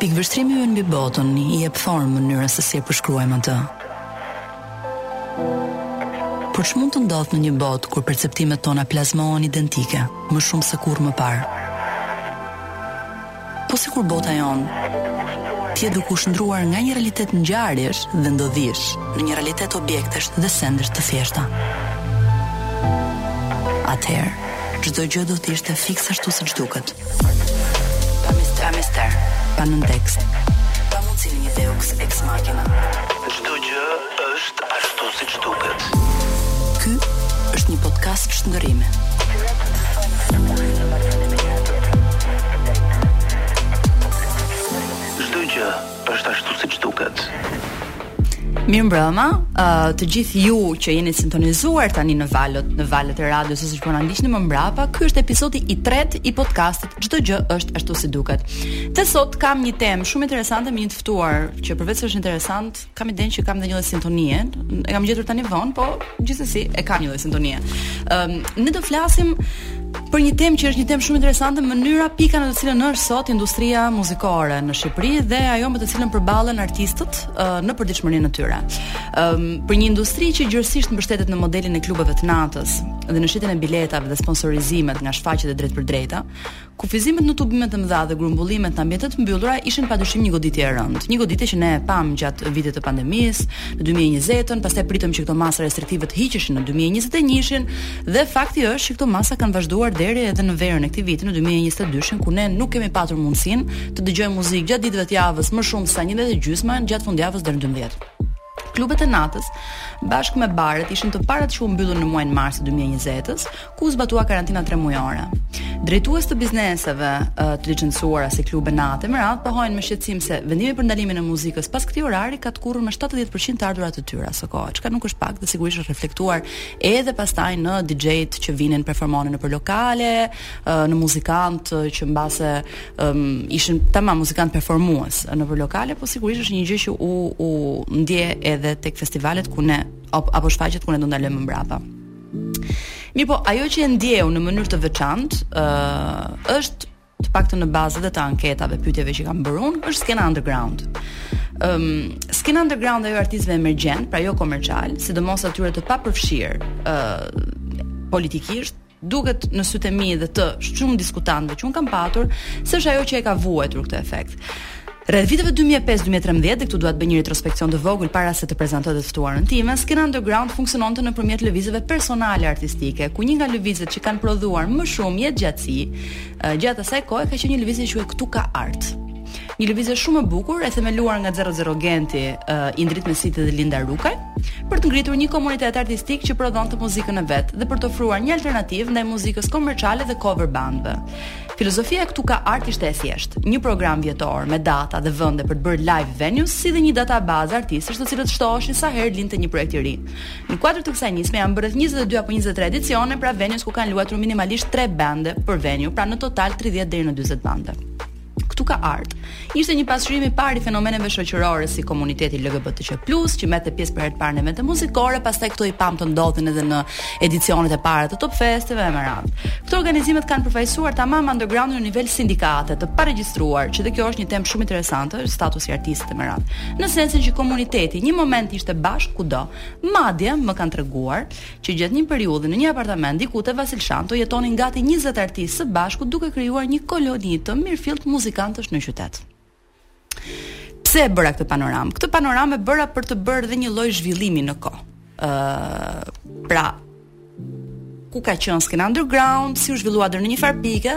Pikëvështrimi ynë mbi botën i jep formë mënyrën se si e përshkruajmë atë. Por ç'mund të ndodhë në një botë kur perceptimet tona plazmohen identike, më shumë se kurrë më parë? Po sikur bota jonë të jetë duke u shndërruar nga një realitet ngjarjesh dhe ndodhish në një realitet objektesh dhe sendesh të thjeshta. Atëherë, çdo gjë do të ishte fiks ashtu siç duket. Pa mister, pa mister, pa nëntekst, pa mundësi një deus ex machina. Çdo gjë Është ashtu siç duket. Ky është një podcast shndërrimi. Çdo gjë është ashtu siç duket. Mirë mbrëma, uh, të gjithë ju që jeni sintonizuar tani në valët, në valët e radios ose që po na ndiqni më mbrapa, ky është episodi i tretë i podcastit Çdo gjë është ashtu si duket. Dhe sot kam një temë shumë interesante me një të ftuar që përveç se është interesant, kam idenë që kam dhe një lloj sintonie. E kam gjetur tani vonë, po gjithsesi e kam një lloj sintonie. Ëm um, ne do flasim për një temë që është një temë shumë interesante, mënyra pika në të cilën është sot industria muzikore në Shqipëri dhe ajo me të cilën përballen artistët uh, në përditshmërinë e tyre. Ëm um, për një industri që gjerësisht mbështetet në modelin e klubeve të natës dhe në shitjen e biletave dhe sponsorizimet nga shfaqjet e drejtpërdrejta, Kufizimet në tubime të mëdha dhe grumbullimet në ambiente të mbyllura ishin padyshim një goditje e rëndë, një goditje që ne e pamë gjatë vitit të pandemisë, në 2020-ën, pastaj pritëm që këto masa restriktive të hiqeshin në 2021-shin dhe fakti është që këto masa kanë vazhduar deri edhe në verën e këtij viti në 2022-shin ku ne nuk kemi patur mundësinë të dëgjojmë muzikë gjatë ditëve të javës më shumë se sa 11 e gjysmë gjatë fundjavës deri në 12. Klubet e natës, bashkë me baret, ishin të parat që u mbyllën në muajin mars të 2020-ës, ku u zbatua karantina tremujore. Drejtues të bizneseve të licencuara si klube nate me radhë pohojnë me shqetësim se vendimi për ndalimin e muzikës pas këtij orari ka tkurrur me 70% të ardhurat e tyre së kohë, çka nuk është pak dhe sigurisht është reflektuar edhe pastaj në DJ-t që vinin performonin nëpër lokale, në muzikantët që mbase um, ishin tamam muzikantë performues nëpër lokale, po sigurisht është një gjë që u u ndje edhe tek festivalet ku ne apo shfaqjet ku ne do ndalojmë më mbrapa. Mirëpo, ajo që e ndjeu në mënyrë të veçantë, ë uh, është të paktën në bazë edhe të anketave, pyetjeve që kam bërë unë, është skena underground. Ëm, um, skena underground ajo e artistëve emergjentë, pra jo komercialë, sidomos atyre të papërfshirë ë uh, politikisht, duket në sytë e mi dhe të shumë diskutantëve që un kam patur se është ajo që e ka vuajtur këtë efekt. Rreth viteve 2005-2013, dhe këtu duhet të bëj një retrospekcion të vogël para se të prezantoj të ftuarën time, skena underground funksiononte nëpërmjet lëvizjeve personale artistike, ku një nga lëvizjet që kanë prodhuar më shumë jetëgjatësi, gjatë asaj kohe ka qenë një lëvizje që quhet këtu ka art. Një lëvizje shumë e bukur e themeluar nga Zero Zero Genti, uh, Indrit Mesiti dhe Linda Rukaj, për të ngritur një komunitet artistik që prodhonte muzikën e vet dhe për të ofruar një alternativë ndaj muzikës komerciale dhe cover bandëve. Filozofia e këtu ka art ishte e thjeshtë, një program vjetor me data dhe vende për të bërë live venues si dhe një databazë artistësh të cilët shtoheshin sa herë lindte një projekt i ri. Në kuadër të kësaj nisme janë bërë 22 apo 23 edicione pra venues ku kanë luajtur minimalisht 3 bande për venue, pra në total 30 deri në 40 bande. këtu ka art. Ishte një pasqyrim i parë i fenomeneve shoqërore si komuniteti LGBTQ+, që merrte pjesë për herë të parë në evente muzikore, pastaj këto i pam të ndodhin edhe në edicionet e para të Top Festeve e me radhë. Këto organizimet kanë përfaqësuar tamam undergroundin në nivel sindikate, të paregjistruar, që dhe kjo është një temë shumë interesante, statusi i artistëve e me radhë. Në sensin që komuniteti një moment ishte bashkë kudo. Madje më kanë treguar që gjatë një periudhe në një apartament diku te Vasil Shanto jetonin gati 20 artistë së bashku duke krijuar një koloni të mirëfilltë muzikantësh në qytet. Pse e bëra këtë panoramë? Këtë panoramë e bëra për të bërë dhe një lloj zhvillimi në kohë. Ëh, uh, pra, ku ka qenë skena underground, si u zhvillua deri në një farë pike,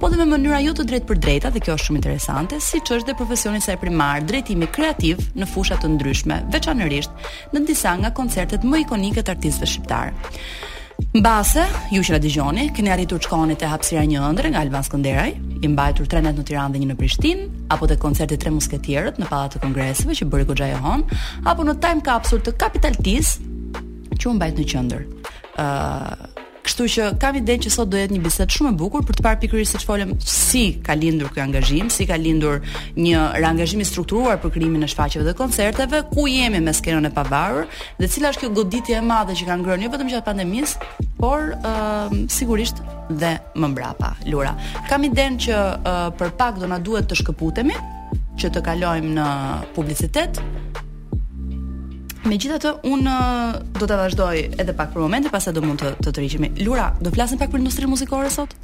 po dhe me mënyra jo të drejtpërdrejta dhe kjo është shumë interesante, siç është dhe profesioni i saj primar, drejtimi kreativ në fusha të ndryshme, veçanërisht në disa nga koncertet më ikonike të artistëve shqiptarë. Mbase, ju që na dëgjoni, keni arritur të shkoni te hapësira e një ëndrre nga Alban Skënderaj, i mbajtur tre net në Tiranë dhe një në Prishtinë, apo te koncerti Tre Musketierët në Pallatin e Kongreseve që bëri goxha jehonë, apo në Time Capsule të Capital T-së, që u mbajt në qendër. ë uh, Kështu që kam idenë që sot do jetë një bisedë shumë e bukur për të parë pikërisht siç folëm si ka lindur ky angazhim, si ka lindur një reangazhim i strukturuar për krijimin e shfaqjeve dhe koncerteve, ku jemi me skenën e pavarur dhe cila është kjo goditje e madhe që ka ngrënë jo vetëm gjatë pandemisë, por uh, sigurisht dhe më mbrapa. Lura, kam idenë që uh, për pak do na duhet të shkëputemi që të kalojmë në publicitet Megjithatë, un do ta vazhdoj edhe pak për momentin, pastaj do mund të të tërhiqemi. Lura, do flasim pak për industrinë muzikore sot?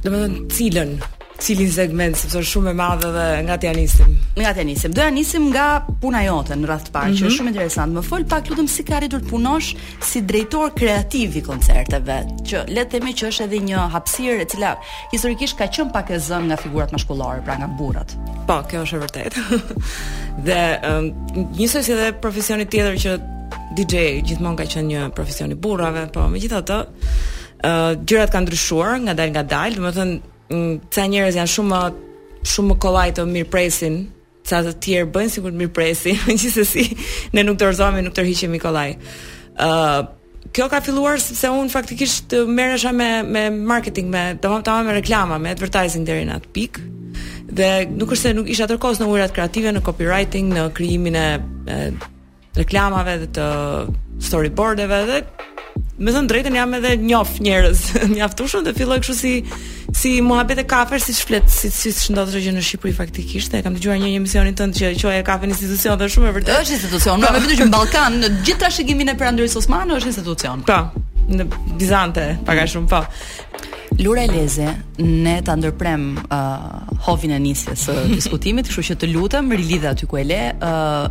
Domethënë cilën? Cilin segment, sepse është shumë e madhe dhe nga t'ia nisim. Nga t'ia nisim. Do ia nisim nga puna jote në radhë të parë, mm -hmm. që është mhm. shumë interesant. Më fol pak lutem si ke arritur të punosh si drejtor kreativ i koncerteve, që le të themi që është edhe një hapësirë e cila Historikisht ka qenë pak e zënë nga figurat mashkullore, pra nga burrat. Po, kjo është e vërtetë. dhe um, njësoj si edhe profesioni tjetër që DJ gjithmonë ka qenë një profesion i burrave, po megjithatë, ë uh, gjërat kanë ndryshuar ngadalë ngadalë, domethënë ca njerëz janë shumë shumë më kollaj të mirëpresin Ca të tjerë bëjnë sikur të mirëpresin, gjithsesi ne nuk dorëzohemi, nuk tërhiqemi kollaj. Ë uh, Kjo ka filluar sepse unë faktikisht merresha me me marketing me, domethënë tamam me reklama, me advertising deri në atë pikë. Dhe nuk është se nuk isha tërkohës në ujërat kreative, në copywriting, në krijimin e, e reklamave dhe të storyboardeve dhe me thënë drejtën jam edhe njof njerëz mjaftueshëm dhe filloi kështu si si muhabete kafeje siç flet si siç ndodh çdo gjë në Shqipëri faktikisht e kam dëgjuar në emisionin tënd që quaje kafen institucion dhe shumë e vërtetë është institucion unë mendoj që në Ballkan në gjithë trashëgiminë e Perandorisë Osmane është institucion po në Bizante pak a shumë po Lura Elezi, ne ta ndërprem uh, hovin e nisjes së diskutimit, kështu që të lutem rilidhe aty ku e le, uh,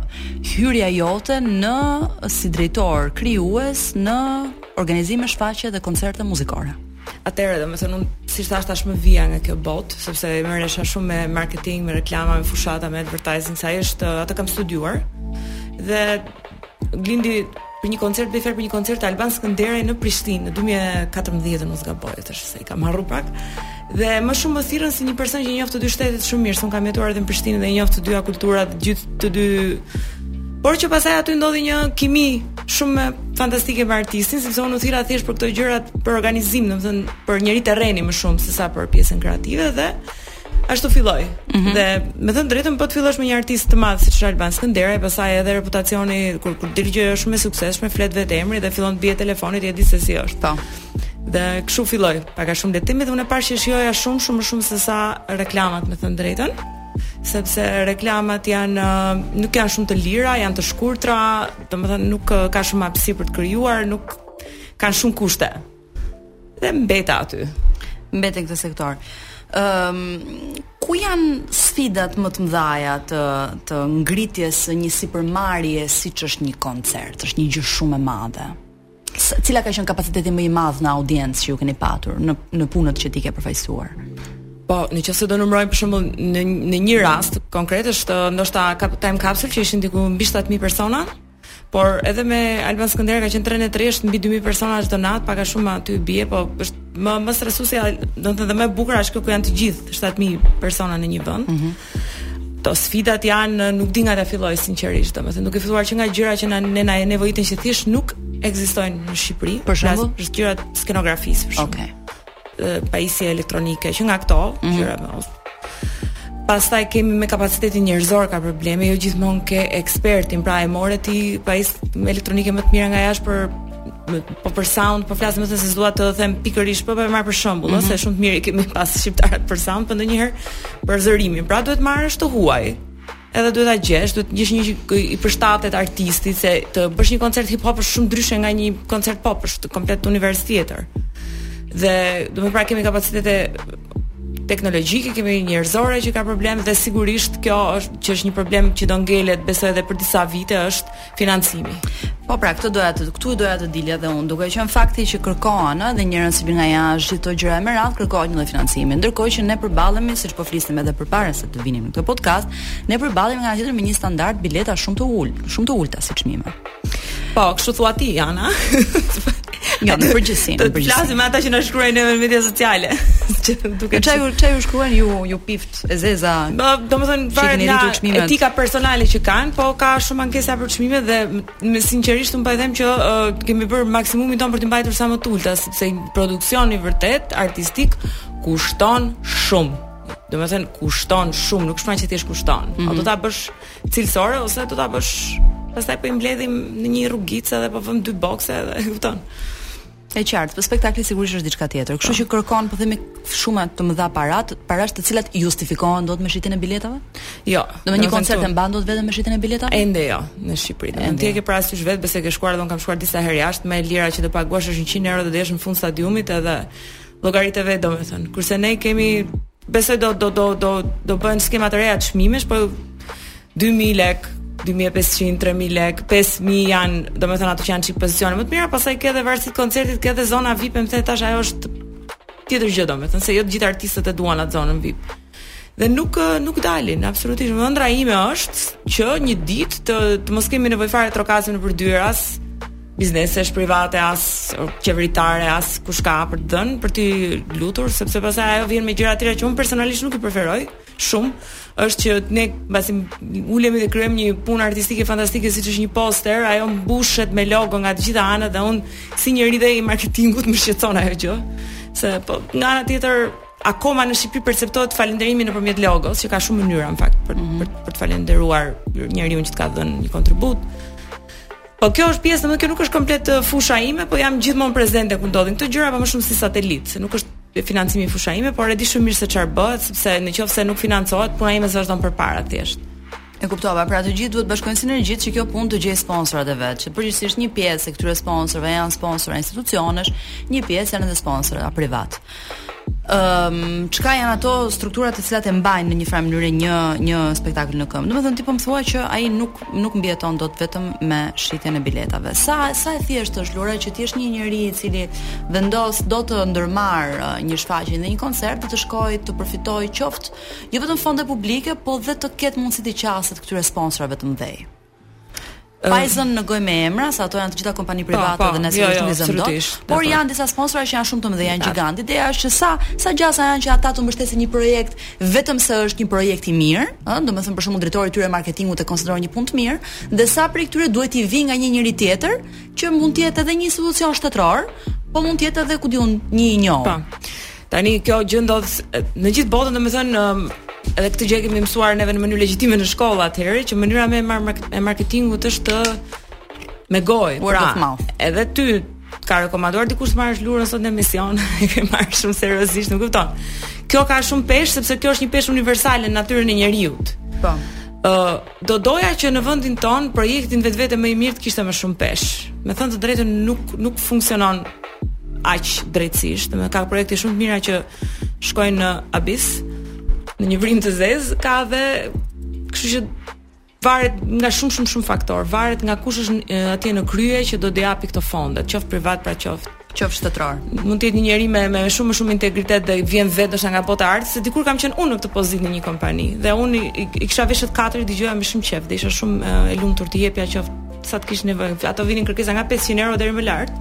hyrja jote në si drejtor krijues në organizime shfaqjesh dhe koncerte muzikore. Atëherë, domethënë unë siç thashë tashmë vija nga kjo botë, sepse merresha shumë me marketing, me reklama, me fushata, me advertising, se atë kam studiuar. Dhe lindi për një koncert bëhet fjalë për një koncert të Alban Skënderaj në Prishtinë në 2014 mos gaboj tash se i kam harruar pak dhe më shumë më thirrën si një person që i njoh të dy shtetet shumë mirë se unë kam jetuar edhe në Prishtinë dhe i njoh të dyja kulturat gjithë të dyja por që pastaj aty ndodhi një kimi shumë fantastike me artistin sepse unë u thirra thjesht për këto gjërat për organizim domethënë për njeri terreni më shumë se sa për pjesën kreative dhe Ashtu filloi. Mm -hmm. Dhe me thënë drejtën po të fillosh me një artist të madh siç është Alban Skënderaj, pastaj edhe reputacioni kur kur del gjë është shumë e suksesshme, flet vetë emri dhe fillon të bie telefoni ti e di se si është. Po. Dhe kështu filloi. Pak a shumë vetiu dhe unë e pashë që shijoja shumë shumë shumë se sa reklamat me thënë drejtën sepse reklamat janë nuk janë shumë të lira, janë të shkurtra, domethënë nuk ka shumë hapësirë për të krijuar, nuk kanë shumë kushte. dhe mbeta aty. Mbete në këtë sektor. Ëm um, ku janë sfidat më të mëdha të të ngritjes së një sipërmarrje siç është një koncert, është një gjë shumë e madhe. Cila ka qenë kapaciteti më i madh në audiencë që ju keni patur në në punët që ti ke përfaqësuar? Po, në qoftë se do numërojmë për shembull në në një rast konkret është ndoshta Time Capsule që ishin diku mbi 7000 persona, Por edhe me Alban Skënderaj ka qenë tre net rresht mbi 2000 persona çdo natë, pak a shumë aty bie, po është më më stresuese, domethënë dhe më e bukur është kur janë të gjithë 7000 persona në një vend. Mm -hmm. Po sfidat janë nuk di nga ta filloj sinqerisht, domethënë duke filluar që nga gjëra që na ne na nevojiten që thjesht nuk ekzistojnë në Shqipëri. Për shembull, gjëra të skenografisë për shembull. Okej. Okay. pajisje elektronike që nga këto mm -hmm. gjëra mos. Pastaj kemi me kapacitetin njerëzor ka probleme, jo gjithmonë ke ekspertin, pra e more ti pajisje elektronike më të mira nga jashtë por po për sound, po flasim edhe se s'dua të them pikërisht, po po marr për shembull, mm -hmm. se shumë të mirë kemi pas shqiptarët për sound, por ndonjëherë për zërimin. Pra duhet marrësh të huaj. edhe duhet ta gjesh, duhet të gjesh një që i përshtatet artistit se të bësh një koncert hip hop është shumë ndryshe nga një koncert pop, është komplet univers tjetër. Dhe domethënë pra kemi kapacitete teknologjike, kemi njerëzore që ka problem dhe sigurisht kjo është që është një problem që do ngelet besoj edhe për disa vite është financimi. Po pra, këtë doja të këtu doja të dilja dhe unë, duke qenë fakti që kërkohen dhe njerëz nga jashtë gjithë gjërat me radhë, kërkohet një financim. Ndërkohë që ne përballemi, siç po flisnim edhe përpara se të vinim në këtë podcast, ne përballemi nga ana tjetër me një standard bileta shumë të ulët, shumë të ulta si çmime. Po, kështu thua ti, Jana. Jo, në përgjithësi. Të flasim me ata që na shkruajnë në media sociale. Që duke sharë çfarë ju shkruajnë ju ju pift e zeza. Domethënë varet nga etika personale që kanë, po ka shumë ankesa për çmimet dhe më sinqerisht unë po e them që uh, kemi bërë maksimumin tonë për t'i mbajtur sa më të ulta, sepse produksioni vërtet artistik kushton shumë. Domethënë kushton shumë, nuk shpran që ti është kushton. Mm -hmm. O do ta bësh cilësore ose do ta bësh pastaj po i mbledhim në një rrugicë dhe po vëmë dy bokse dhe kupton. E qartë, po spektakli sigurisht është diçka tjetër. Kështu që kërkon, po themi, shuma të mëdha parash, parash të cilat justifikohen dot me shitjen e biletave? Jo. Domethënë një koncert e mban dot vetëm me shitjen e biletave? Ende jo, në Shqipëri. Domethënë ke parasysh vetë, se ke shkuar dhe unë kam shkuar disa herë jashtë, më e lira që të paguash është 100 euro dhe të jesh në fund stadiumit edhe llogaritë e vet domethënë. Kurse ne kemi besoj do do do do do bëhen skema të reja çmimesh, po 2000 lek, 2500, 3000 lek, 5000 janë, domethënë ato që janë çik pozicione më të mira, pastaj ke edhe varësi të koncertit, ke edhe zona VIP, domethënë pastaj ajo është tjetër gjë domethënë se jo të gjithë artistët e duan atë zonën VIP. dhe nuk nuk dalin absolutisht. Ëndrra ime është që një ditë të të mos kemi nevojë fare të trokasim nëpër dyer as biznesesh private as qeveritare as kush ka për të dhënë për t'i lutur sepse pastaj ajo vjen me gjëra të tjera që unë personalisht nuk i preferoj shumë është që ne mbasi ulemi dhe krijojmë një punë artistike fantastike siç është një poster ajo mbushet me logo nga të gjitha anët dhe unë si njeri dhe i marketingut më shqetëson ajo gjë se po nga ana tjetër Akoma në Shqipëri perceptohet falënderimi nëpërmjet logos, që ka shumë mënyra në fakt për mm -hmm. për, për të falënderuar njeriun që të ka dhënë një kontribut. Po kjo është pjesë, domethënë kjo nuk është komplet uh, fusha ime, po jam gjithmonë prezente kur ndodhin këto gjëra, po më shumë si satelit, se nuk është financimi fusha ime, por e di shumë mirë se çfarë bëhet, sepse në qoftë se nuk financohet, puna ime s'vazhdon përpara thjesht. E kuptova, pra të gjithë duhet të bashkojnë sinergjitë që kjo punë të gjejë sponsorat e vet, që përgjithësisht një pjesë e këtyre sponsorëve janë sponsora institucionesh, një pjesë janë edhe sponsora privatë. Ëm, um, çka janë ato struktura të cilat e mbajnë në një farë mënyre një një spektakël në këmbë. Domethënë ti po më thua që ai nuk nuk mbijeton dot vetëm me shitjen e biletave. Sa sa e thjeshtë është Lura që ti je një njeri i cili vendos të ndërmarrë uh, një shfaqje, një koncert, të shkojë të përfitojë qoftë jo vetëm fonde publike, po dhe të ketë mundësi t'i qaset këtyre sponsorëve të mëdhenj. Pa i zënë në gojë me emra, se ato janë të gjitha kompani po, private pa, po, dhe nëse jo, jo, nuk i zënë dot. Por janë disa sponsora që janë shumë të mëdhenj, janë gjigantë. Ideja është që sa sa gjasa janë që ata të mbështesin një projekt vetëm se është një projekt i mirë, ëh, domethënë për shembull drejtori i tyre i marketingut e konsideron një punë të mirë, dhe sa prej këtyre duhet t'i vijë nga një njeri tjetër, që mund të jetë edhe një institucion shtetëror, po mund të jetë edhe ku di unë një i njohur. Po. Tani kjo gjë ndodh në gjithë botën, domethënë edhe këtë gjë kemi mësuar neve në mënyrë legjitime në shkolla atëherë që mënyra më e marketingut është me gojë. Pra, edhe ty të ka rekomanduar dikush të marrësh Lurën sot në emision, e ke marrë shumë seriozisht, e kupton. Kjo ka shumë peshë sepse kjo është një peshë universale në natyrën e njeriut. Po. Ëh, uh, Do doja që në vendin tonë projekti në vetvete më i mirë të kishte më shumë peshë. Me thënë të drejtën nuk nuk funksionon aq drejtësisht, më ka projekte shumë të mira që shkojnë në abis, në një vrimë të zezë, ka dhe kështu që varet nga shumë shumë shumë faktorë, varet nga kush është atje në krye që do t'i japi këto fonde, qoftë privat pra qoftë qoftë shtetëror. Mund të jetë një njeri me me shumë më shumë integritet dhe vjen vetë ndoshta nga bota e artit, se dikur kam qenë unë në këtë pozitë në një kompani dhe unë i, i, i kisha veshët katër, i dëgjoja me shumë qejf dhe isha shumë e lumtur të jepja qoftë sa të kish nevojë. Ato vinin kërkesa nga 500 euro deri më lart.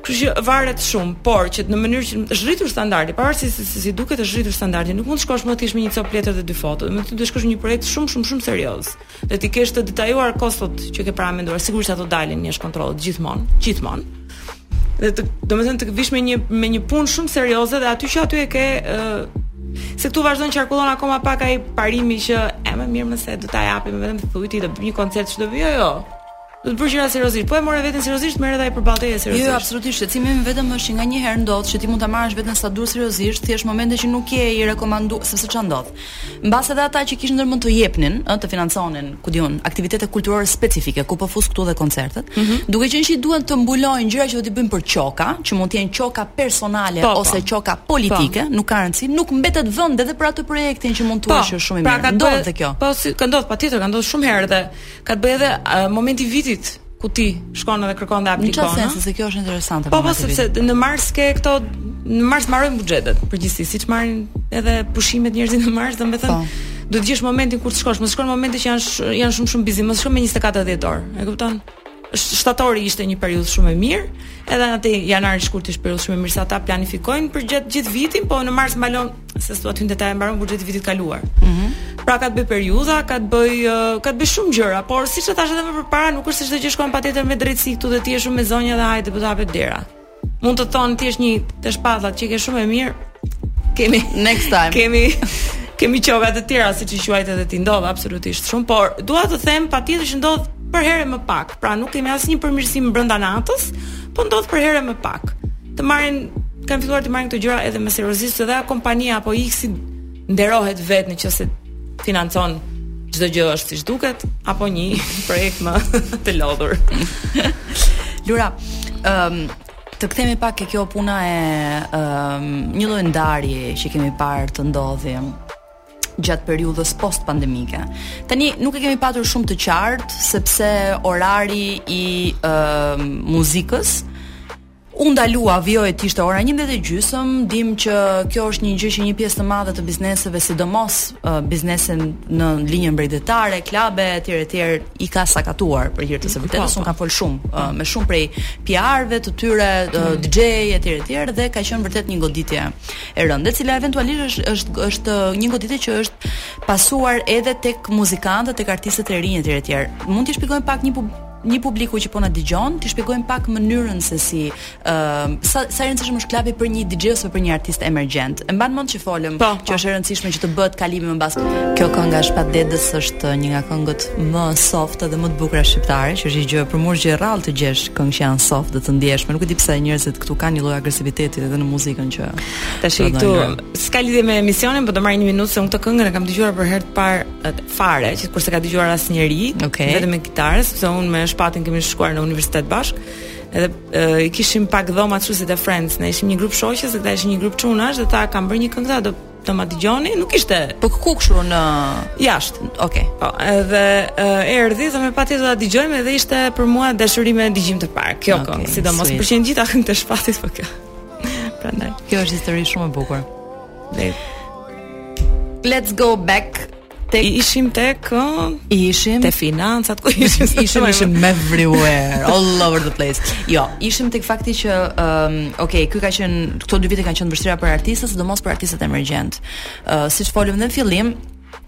Kështu që varet shumë, por që në mënyrë që është rritur standardi, pavarësisht se si, si duket është rritur standardi, nuk mund të shkosh më të kesh me një copë letër dhe dy foto, do të thotë të shkosh me një projekt shumë shumë shumë serioz. dhe t'i kesh të detajuar kostot që ke paramenduar, sigurisht ato dalin jashtë kontrollit gjithmonë, gjithmonë. Dhe të, domethënë të vish me një me një punë shumë serioze dhe aty që aty e ke ë uh, se këtu vazhdon qarkullon akoma pak ai parimi që e më mirë mëse do ta japim vetëm thuj ti do bëj një koncert çdo vijë jo. Do të bësh gjëra seriozisht. Po e more veten seriozisht, të merr edhe ai përballë teje seriozisht. Jo, jo, absolutisht. Shqetësimi im vetëm është që nganjëherë ndodh që ti mund ta marrësh veten sa të duash seriozisht, thjesht në momentin që nuk je i rekomandu, sepse ça ndodh. Mbase edhe ata që kishin ndërmend të jepnin, ë, të financonin, ku di unë, aktivitete kulturore specifike, ku po fus këtu dhe koncertet, mm -hmm. duke qenë që duan të mbulojnë gjëra që do t'i bëjnë për qoka, që mund të jenë qoka personale po, po. ose po. qoka politike, po. nuk ka rëndësi, nuk mbetet vend edhe për atë projektin që mund të ish po. shumë i pra, mirë. Pra, ka ndodhur kjo. Po, si, ka ndodhur patjetër, ka ndodhur shumë herë dhe Ka të bëjë edhe uh, momenti i vitit ku ti shkon edhe kërkon dhe aplikon. Në çfarë sensi se kjo është interesante po, po momenti i vitit. Po sepse në mars ke këto në mars mbarojnë buxhetet përgjithësisht, siç marrin edhe pushimet njerëzit në mars, domethënë po. duhet të gjesh momentin kur të shkosh, mos shko në momente që janë janë shumë shumë bizi, mos shko më 24 dhjetor. E kupton? Shtatori ishte një periudhë shumë e mirë, edhe ajo janar shkurt ishte periudhë shumë e mirë se ata planifikojnë përgjatë gjithë vitin, po në mars mbaron se s'do hyj në detaje mbaron buxheti i vitit kaluar. Mhm. Mm pra ka të bëj periudha, ka të bëj ka të bëj shumë gjëra, por siç e thashë edhe më përpara, nuk është se çdo gjë shkon patjetër me drejtësi këtu dhe ti je shumë e zonja dhe hajde po të hapet dera. Mund të thonë ti je një të shpatat që ke shumë e mirë. Kemi next time. Kemi kemi qoka të tjera siç i quajte edhe ti ndodh absolutisht shumë, por dua të them patjetër që ndodh përherë më pak. Pra nuk kemi asnjë përmirësim brenda natës, po ndodh përherë më pak. të marrin kanë filluar t'i marrin këto gjëra edhe më seriozisht se dhe ajo kompania apo X nderohet vet në qoftë se financon çdo gjë është siç duket apo një projekt më të lodhur. Lura, ëm um, të kthemi pak ke kjo puna e um, një lloj ndarje që kemi parë të ndodhi gjatë periudhës post pandemike. Tani nuk e kemi patur shumë të qartë sepse orari i uh, muzikës U ndalua, vijoi të ishte ora 11 e gjysëm, dim që kjo është një gjë që një pjesë të madhe të bizneseve, sidomos uh, bizneset në linjën bregdetare, klabe etj etj i ka sakatuar për hir të së vërtetës, po, unë po. kam fol shumë uh, me shumë prej PR-ve të tyre, uh, mm. DJ etj etj dhe ka qenë vërtet një goditje e rëndë, e cila eventualisht është është është një goditje që është pasuar edhe tek muzikantët, tek artistët e rinj etj etj. Mund të shpjegojmë pak një një publiku që po na dëgjon, t'i shpjegojmë pak mënyrën se si ë uh, sa sa i rëndësishëm është klabi për një DJ ose për një artist emergjent. E mban mend që folëm pa, po, që po. është e rëndësishme që të bëhet kalimi më pas. Kjo kënga e Shpat Dedës është një nga këngët më soft dhe më të bukura shqiptare, që është një gjë për mua që rrallë të gjesh këngë që janë soft dhe të ndjeshme. Nuk e di pse njerëzit këtu kanë një lloj agresiviteti edhe në muzikën që tash këtu s'ka lidhje me emisionin, por do marr një minutë se unë këtë këngën e kam dëgjuar për herë të parë fare, që kur s'e ka dëgjuar asnjëri, okay. vetëm me kitarë, sepse unë me Shpatin kemi shkuar në universitet bashk. Edhe e, i kishim pak dhomat kështu si te Friends, ne ishim një grup shoqesh dhe ata ishin një grup çunash dhe tha kam bërë një këngë do të ma dëgjoni, nuk ishte. Po ku kshu në jashtë. Okej. Okay. Po, edhe uh, erdhi dhe më pati do ta dëgjojmë edhe ishte për mua dashuri me dëgjim të parë. Kjo okay, këngë, sidomos pëlqej gjithë këngët e Shpatit po kjo. Prandaj. Kjo është histori shumë e bukur. Let's go back ku ishim tek ishim te financat ku ishim ishim ishim me everywhere all over the place jo ishim tek fakti që um, okay ky ka qen këto dy vite kanë qenë të vështira për artistët sidomos për artistët emergjentë uh, siç folëm në fillim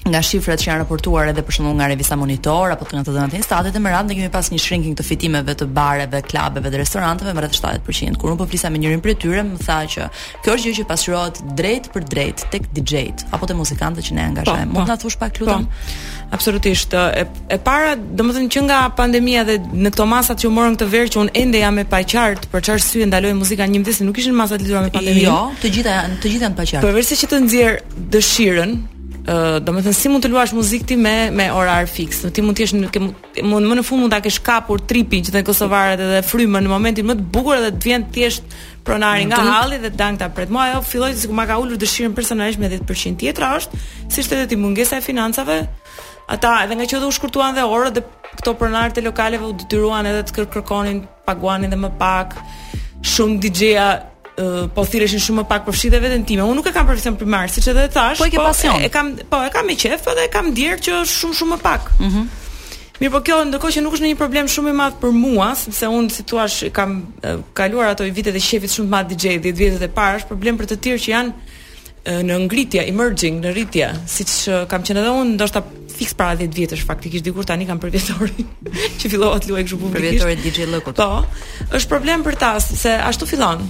nga shifrat që janë raportuar edhe për shembull nga revista Monitor apo nga të dhënat e Instatit dhe me radhë ne kemi pas një shrinking të fitimeve të bareve, klubeve dhe restoranteve me rreth 70%. Kur unë po flisa me njërin prej tyre, më tha që kjo është gjë që pasqyrohet drejtpërdrejt tek DJ-t apo te muzikantët që ne angazhojmë. Po, Mund po. ta thuash pak të lutem? Po, absolutisht. E, e para, domethënë që nga pandemia dhe në këto masat që u morën këtë verë që unë ende jam e paqartë për çfarë arsye ndaloi muzika në 11 se nuk ishin masa të lidhura me pandeminë. Jo, të gjitha janë të gjitha janë të paqarta. Përveçse që të nxjerr dëshirën Uh, domethënë si mund të luash muzikë ti me me orar fiks. Ti mund të jesh në ke mund më në fund mund ta kesh kapur tripin dhe kosovarët edhe frymën në momentin më të bukur dhe të vjen thjesht pronari nga halli dhe dang ta pret. Mua ajo filloi sikur ma ka ulur dëshirën personalisht me 10%. Tjetra është siç the ti mungesa e financave. Ata edhe ngaqë u shkurtuan dhe orët dhe këto pronarët e lokaleve u detyruan edhe të kërkonin paguanin edhe më pak. Shumë DJ-a po thirreshin shumë më pak përfshi veten time. Unë nuk e kam profesion primar, siç edhe thashë. Po e ke po, pasion. E kam, po e kam me qejf dhe e kam ndier që është shumë shumë më pak. Mhm. Mm Mirë, po kjo ndërkohë që nuk është një problem shumë i madh për mua, sepse unë si të thuash i kam kaluar ato vitet e qejfit shumë të madh DJ 10 vjetët e para, është problem për të tjerë që janë në ngritje, emerging, në rritje, siç kam qenë edhe unë, ndoshta fiks para 10 vjetësh faktikisht dikur tani kam përvjetorin që fillova të luaj kështu publikisht. Përvjetorin DJ Lëkut. Po. Është problem për ta sepse ashtu fillon.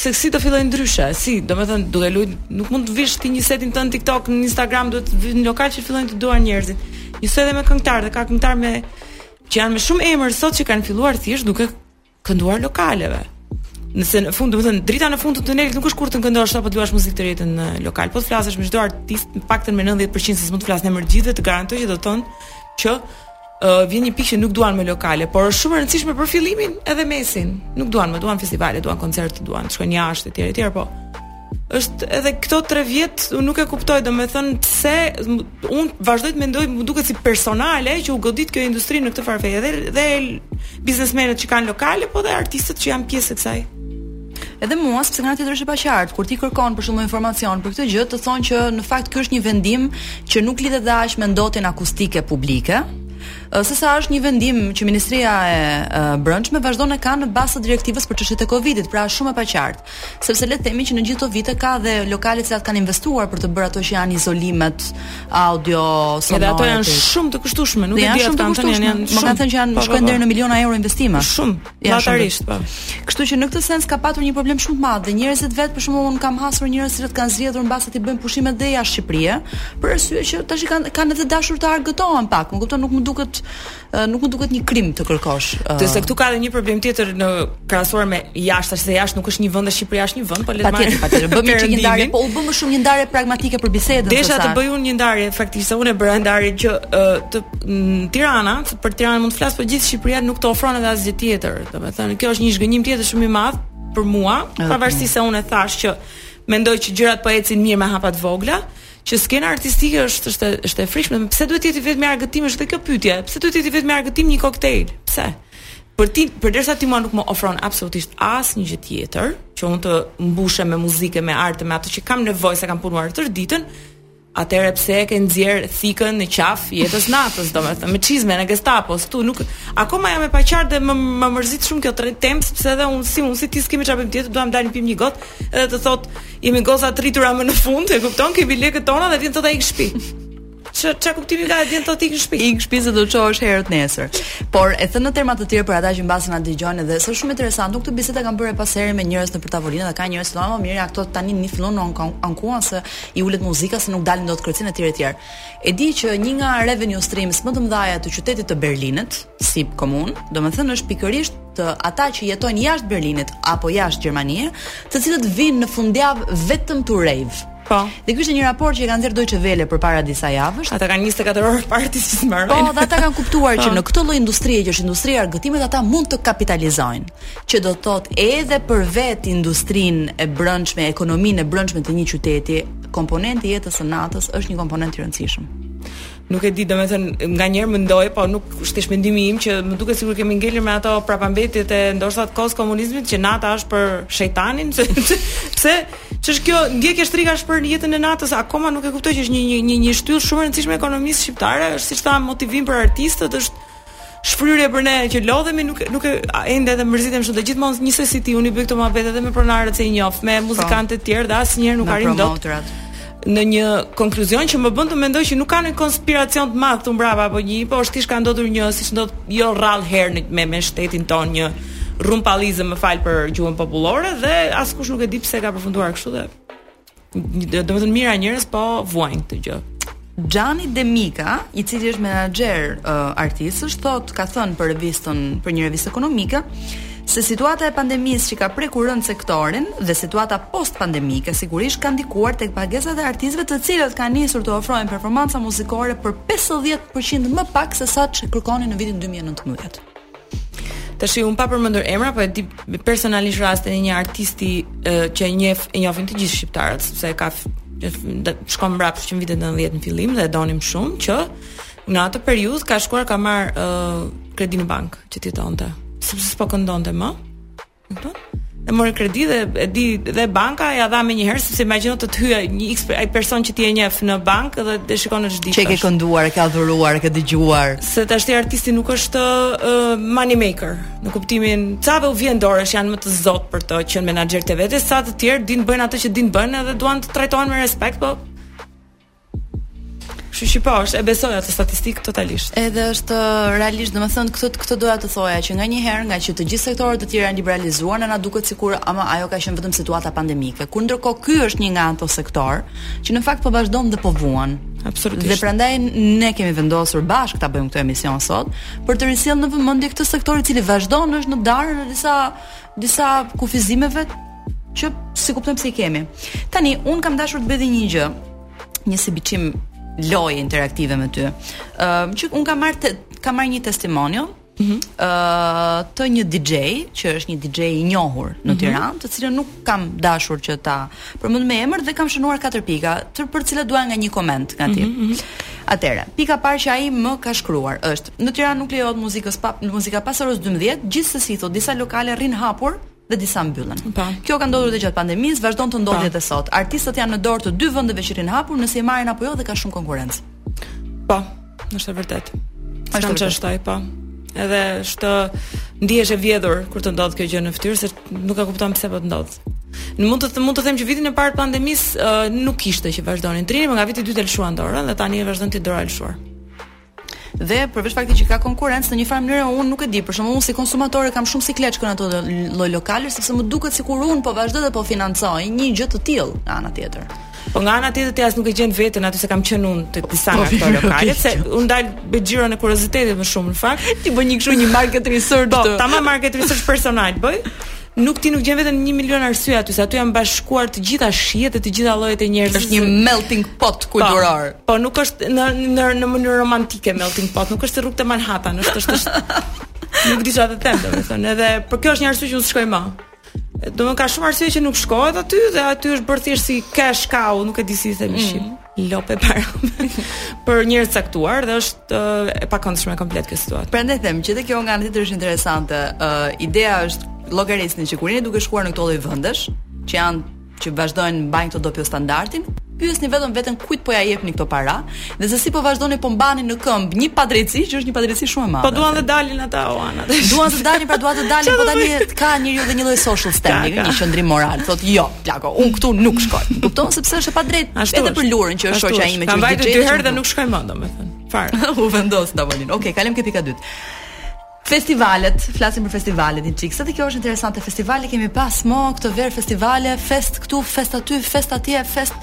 Se si do fillojë ndryshe, si, domethënë, duke lujt, nuk mund të vësh ti një set tënd në TikTok, në Instagram, duhet të vish në lokal që të fillojnë të duan njerëzit. Njësoj edhe me këngëtarë, dhe ka këngëtarë me, që janë me shumë emër sot që kanë filluar thjesht duke kënduar lokaleve. Nëse në fund, domethënë drita në fund të tunelit nuk është kur të këndosh apo të luash muzikë tërë jetën në lokal. Po të flasësh me çdo artist, të paktën me 90% se s'mund të flas në emër të të gjithëve të garantoj që do të thonë që uh, vjen një pikë që nuk duan më lokale, por është shumë e rëndësishme për fillimin edhe mesin. Nuk duan më, duan festivale, duan koncerte, duan të shkojnë jashtë etj etj, po është edhe këto 3 vjet unë nuk e kuptoj domethënë pse unë vazhdoj të mendoj më duket si personale që u godit kjo industri në këtë farë feje edhe biznesmenët që kanë lokale po dhe artistët që janë pjesë e kësaj Edhe mua sepse nga ana tjetër është e paqartë kur ti kërkon për shembull informacion për këtë gjë të thonë që në fakt ky është një vendim që nuk lidhet dhe aq me ndotjen akustike publike, se sa është një vendim që Ministria e Brendshme vazhdon e ka në bazë të direktivës për çështjet e Covidit, pra shumë e paqartë. Sepse le të themi që në gjithë këto vite ka dhe lokale të cilat kanë investuar për të bërë ato që janë izolimet audio sonore. Edhe ato janë shumë të kushtueshme, nuk e di a të kanë thënë janë shumë. Më kanë thënë që janë po, po, shkojnë po. deri në miliona euro investime. Shumë, natyrisht po. Kështu që në këtë sens ka patur një problem shumë të madh dhe njerëzit vetë për shembull unë kam hasur njerëz që kanë zgjedhur mbase t'i bëjnë pushimet dhe jashtë Shqipërisë, për arsye që tash kanë kanë edhe dashur të argëtohen pak. Më kupton, nuk më duket nuk më duket një krim të kërkosh. Uh, Dhe se këtu ka edhe një problem tjetër krahasuar me jashtë, se jashtë nuk është një vend, është Shqipëria është një vend, po le të marrim. Patjetër, bëmë një çikë ndarje, po u bë më shumë një ndarje pragmatike për bisedën. Desha të bëj unë një ndarje, faktikisht se unë e bëra ndarje që uh, të në Tirana, për Tiranën mund të flas, por gjithë Shqipëria nuk të ofron edhe asgjë tjetër. Domethënë, kjo është një zhgënjim tjetër shumë i madh për mua, pavarësisht se unë e thashë që mendoj që gjërat po ecin mirë me hapa të vogla. që skena artistike është është është e frikshme. Pse duhet të jetë vetëm argëtim është dhe kjo pyetje? Pse duhet të jetë vetëm argëtim një koktejl? Pse? Për ti, përderisa ti mua nuk më ofron absolutisht asnjë gjë tjetër, që unë të mbushem me muzikë, me art, me atë që kam nevojë se kam punuar tërë ditën, atëherë pse e ke nxjerrë thikën në qafë jetës natës, domethënë me çizmen e Gestapos, tu nuk akoma jam e paqartë dhe më më mërzit shumë kjo temë, sepse edhe unë si unë si ti s'kemi çfarë bëjmë tjetër, duam dalim pimë një gotë, edhe të thotë Jemi goca të rritura më në fund, e kupton? Kemi lekët tona dhe vjen të thotë ik në shtëpi. Ç' çfarë kuptimi ka vjen të ik në shtëpi. Ik në shtëpi se do të çohesh herët nesër. Por e thënë në terma të tjerë për ata që mbase na dëgjojnë dhe është shumë interesant, unë këtë bisedë e kam bërë ca herë me njerëz nëpër tavolina dhe ka njerëz që thonë, "Oh, mirë, ato tani na filluan u ankuan se i ulet muzika se nuk dalin dot kërcejnë etj etj." E di që një nga revenue streams më të mëdha të qytetit të Berlinit, si komunë, domethënë është pikërisht të ata që jetojnë jashtë Berlinit apo jashtë Gjermanie, të cilët vijnë në fundjavë vetëm tu rave. Po. Dhe ky ishte një raport që e kanë nxjerr Deutsche Welle përpara disa javësh. Ata kanë 24 orë para ti si mbarojnë. Po, dhe ata kanë kuptuar që po. në këtë lloj industrie që është industria e argëtimit ata mund të kapitalizojnë, që do të thotë edhe për vet industrinë e brendshme, ekonominë e brendshme të një qyteti, komponenti i jetës së natës është një komponent i rëndësishëm. Nuk e di, domethënë nganjëherë mendoj, po nuk është thjesht mendimi im që më duket sikur kemi ngelur me ato prapambetjet e ndoshta të kohës komunizmit që nata është për shejtanin, pse ç'është kjo ndjekje shtrigash për jetën e natës, akoma nuk e kuptoj që është një një një, një shtyllë shumë e rëndësishme e ekonomisë shqiptare, është siç thashë motivim për artistët, është Shfryrje për ne që lodhemi nuk nuk e ende edhe mërzitem shumë dhe gjithmonë njësoj si ti unë i bëj këto muhabete edhe me pronarët që i njoh, me po. muzikantët e tjerë dhe asnjëherë nuk arrijmë dot në një konkluzion që më bën të mendoj që nuk ka një konspiracion të madh këtu mbrapa apo një, po është thjesht ka ndodhur një siç ndodh jo rrallë herë në me, me shtetin tonë një rrumpallizëm më fal për gjuhën popullore dhe askush nuk e di pse ka përfunduar kështu dhe domethënë mijëra njerëz po vuajnë këtë gjë. Xhani Demika, i cili është menaxher uh, artistësh, thotë ka thënë për revistën për një revistë ekonomike se situata e pandemisë që ka prekur rëndë sektorin dhe situata post-pandemike sigurisht ka ndikuar tek pagesat e artistëve të cilët kanë nisur të ofrojnë performanca muzikore për 50% më pak se sa që kërkonin në vitin 2019. Tashi un pa përmendur emra, po e di personalisht rastin e një artisti e, që e njeh, e njohin të gjithë shqiptarët, sepse shkon mbrapsht që në vitet 90 në fillim dhe e donim shumë që në atë periudhë ka shkuar ka marr uh, kredi në bank që të jetonte. Sepse s'po këndonte më. e mori kredi dhe e di dhe banka ja dha menjëherë sepse imagjino të të hyjë një x ai person që ti e njeh në bankë dhe të shikon çdo ditë. Që e ke kënduar, e ke adhuruar, e ke dëgjuar. Se tashti artisti nuk është uh, money maker, në kuptimin cave u vjen dorësh janë më të zot për të qenë menaxher të vetes, ca të tjerë din bëjnë atë që din bëjnë dhe duan të trajtohen me respekt, po Kështu që po, është e besoj atë statistik totalisht. Edhe është uh, realisht, domethënë këtë këtë doja të thoja që nganjëherë nga që të gjithë sektorët e tjerë janë liberalizuar, na duket sikur ama ajo ka qenë vetëm situata pandemike. Kur ndërkohë ky është një nga ato sektor që në fakt po vazhdon dhe po vuan. Absolutisht. Dhe prandaj ne kemi vendosur bashkë ta bëjmë këtë emision sot për të risjellë në vëmendje këtë sektor i cili vazhdon është në darën e disa disa kufizimeve që si kuptoj pse i kemi. Tani un kam dashur të bëj dhe një gjë, një si biçim loje interaktive me ty. Ëm uh, që un kam marr kam marr një testimonial ë mm -hmm. të një DJ që është një DJ i njohur në mhm. Tiranë, mm -hmm. të cilën nuk kam dashur që ta përmend me emër dhe kam shënuar katër pika, të për cilat dua nga një koment nga ti. Mm -hmm. Atëherë, pika e parë që ai më ka shkruar është Në Tiranë nuk lejohet muzika pas muzika pas orës 12, gjithsesi thotë disa lokale rrin hapur dhe disa mbyllen. Po. Kjo ka ndodhur edhe gjatë pandemisë, vazhdon të ndodhë po. edhe sot. Artistët janë në dorë të dy vendeve që rrin hapur, nëse i marrin apo jo dhe ka shumë konkurrencë. Po, është e vërtetë. Është çfarë shtoj, po. Edhe është ndihesh e vjedhur kur të ndodh kjo gjë në fytyrë, se nuk e kupton pse po të ndodh. Në mund të mund të them që vitin e parë të pandemisë uh, nuk kishte që vazhdonin të rrinin, por nga viti i dytë lëshuan dorën dhe tani e vazhdon ti dorën e lëshuar. Dhe përveç faktit që ka konkurrencë në një farë mënyre unë nuk e di, për shembull unë si konsumator e kam shumë siklet ato lloj lokale sepse më duket sikur unë po vazhdoj dhe po financoj një gjë të tillë nga ana tjetër. Po nga ana tjetër ti as nuk e gjen veten aty se kam qenë unë te disa po, nga këto lokale se un dal me xhiron e kuriozitetit më shumë në fakt. Ti bën një kështu një market research. Po, tamam market research personal bëj. Nuk ti nuk gjen veten një milion arsye aty, se aty janë bashkuar të gjitha shijet dhe të gjitha llojet e njerëzve. Është një melting pot po, kulturor. Po, po nuk është në në në mënyrë romantike melting pot, nuk është rrugë te Manhattan, është është është nuk di çfarë të them, domethënë, edhe për kjo është një arsye që unë shkoj më. Domethënë ka shumë arsye që nuk shkohet aty dhe aty është bërë thjesht si cash cow, nuk e di si i themi mm. lopë e para për njerëz të caktuar dhe është e pakëndshme komplet kjo situatë. Prandaj them që dhe kjo nga ana tjetër është interesante. Uh, ideja është llogarisni që kur jeni duke shkuar në këto lloj vendesh, që janë që vazhdojnë mbajnë këto dopio standardin, pyesni vetëm veten kujt po ja jepni këto para dhe se si po vazhdoni po mbani në këmbë një padrejtësi që është një padrejtësi shumë e madhe. Po duan të dalin ata o Ana. Duan të dalin, pra duan të dalin, po tani ka njeriu dhe një lloj social standing, një qëndrim moral, thotë jo. plako. Unë këtu nuk shkoj. Kupton sepse është e padrejtë ashtu edhe për Lurën që është shoqja ime që është. Vajtë dy herë dhe nuk shkoj më domethënë. Far. U vendos tavolina. Okej, kalojmë ke pika e dytë. Festivalet, flasim për festivalet një çik. Se edhe kjo është interesante, festivale kemi pas mo këtë verë festivale, fest këtu, fest aty, fest atje, fest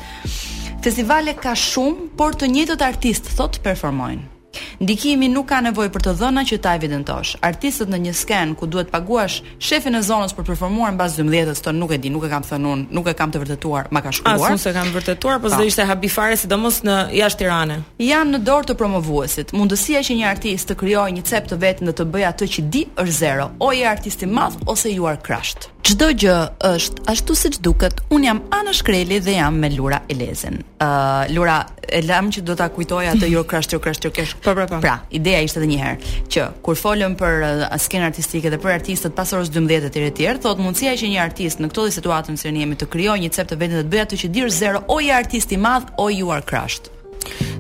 festivale ka shumë, por të njëjtët artistë thot performojnë. Ndikimi nuk ka nevojë për të dhëna që ta evidentosh. Artistët në një skenë ku duhet të paguash shefin e zonës për të performuar mbas dymbëdhjetës, thotë, nuk e di, nuk e kam thënë unë, nuk e kam të vërtetuar, ma ka shkruar. As unë s'e kam vërtetuar, po s'do ishte habi fare, sidomos në jashtë Tirane. Janë në dorë të promovuesit. Mundësia që një artist të krijojë një cep të vetin dhe të bëjë atë që di është zero. O je artist i madh ose you are crushed. Çdo gjë është ashtu siç duket. Unë jam Ana Shkreli dhe jam me Lura Elezin. Ë uh, Lura e lamë që do ta kujtoj atë you're crushed you're crushed you're crushed. Po, po, po. Pra, ideja ishte edhe një herë që kur folëm për uh, skenën artistike dhe për artistët pas orës 12 etj etj, thotë mundësia që një artist në këtë situatën që ne jemi të krijojë një cep të vetin dhe të bëjë atë që di është zero, o je artist i madh o you are crushed.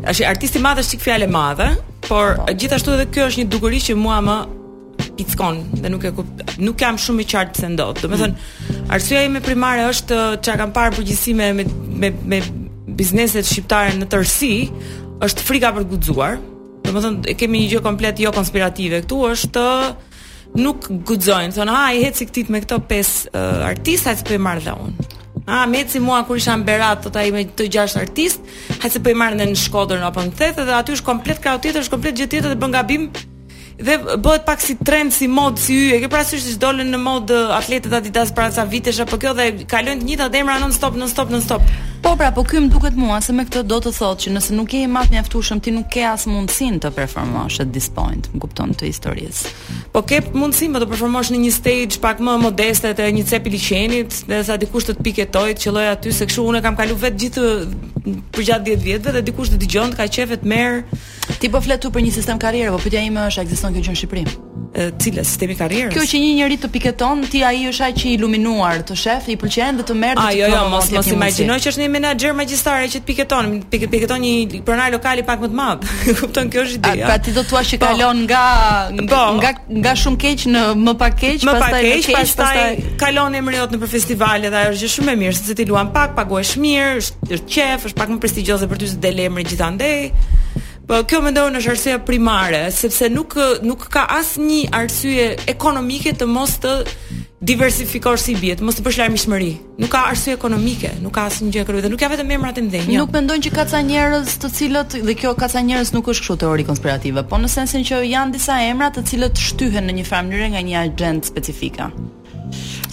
Tashi artist i madh është çik fjalë e madhe, por po. gjithashtu edhe kjo është një dukuri që mua më pickon dhe nuk e kuptoj. Nuk jam shumë i qartë pse ndodh. Domethënë, mm. arsyeja ime primare është uh, çka kam parë në përgjithësi me me me, me bizneset shqiptare në tërësi, është frika për të guxuar. Domethënë, kemi një gjë komplet jo konspirative këtu, është uh, nuk guxojnë. Thonë, "Ah, i eci këtij me këto pesë uh, artista, hajt se po i marr dhe unë." Ah, më eci mua kur isha në Berat, thotë ai me këta gjashtë artistë, hajt se po i marr në Shkodër apo në Theth dhe aty është komplet crowd tjetër, është komplet gjë tjetër dhe bën gabim dhe bëhet pak si trend, si modë, si yje. Ke parasysh që dolën në modë atletet Adidas para sa vitesh apo kjo dhe kalojnë të njëjtat emra non stop non stop non stop. Po pra, po kjo më duket mua se me këtë do të thotë që nëse nuk je i madh mjaftueshëm ti nuk ke as mundësinë të performosh at this point, më kupton të historisë. Po ke mundësinë mo të performosh në një stage pak më modeste te një cep i liqenit, derisa dikush të të piketojë, të qëllojë aty se kështu unë kam kalu vetë gjithë përgjatë 10 vjetëve dhe dikush të dëgjon, të ka qejf e të merr, Ti po flet këtu për një sistem karriere, po pyetja ime është a ekziston kjo gjë në Shqipëri? Cila, sistemi i karrierës? Kjo që një njeri të piketon, ti ai është aq i iluminuar, të shef, i pëlqen dhe të merr dhe të jo, jo, mos mos imagjino që është një menaxher magjistar që të piketon, pike, piketon një pronar lokali pak më të madh. Kupton kjo është ideja. Pra ti do thua që po. kalon nga po. nga nga shumë keq në më pak keq, më pastaj keq, keq, pastaj, pastaj kalon emri jot nëpër festivale dhe ajo është gjë shumë e mirë, sepse ti luan pak, paguhesh mirë, është qejf, është pak më prestigjioze për ty se del emri gjithandej. Po kjo mendoj është arsyeja primare, sepse nuk nuk ka asnjë arsye ekonomike të mos të diversifikosh si bie, të mos të bësh larmishmëri. Nuk ka arsye ekonomike, nuk ka asnjë gjë ekonomike, nuk janë vetëm emrat e mëdhenj. Jo. Nuk mendon që ka ca njerëz të cilët dhe kjo ka ca njerëz nuk është kështu teori konspirative, po në sensin që janë disa emra të cilët shtyhen në një farë mënyre nga agjentë specifika.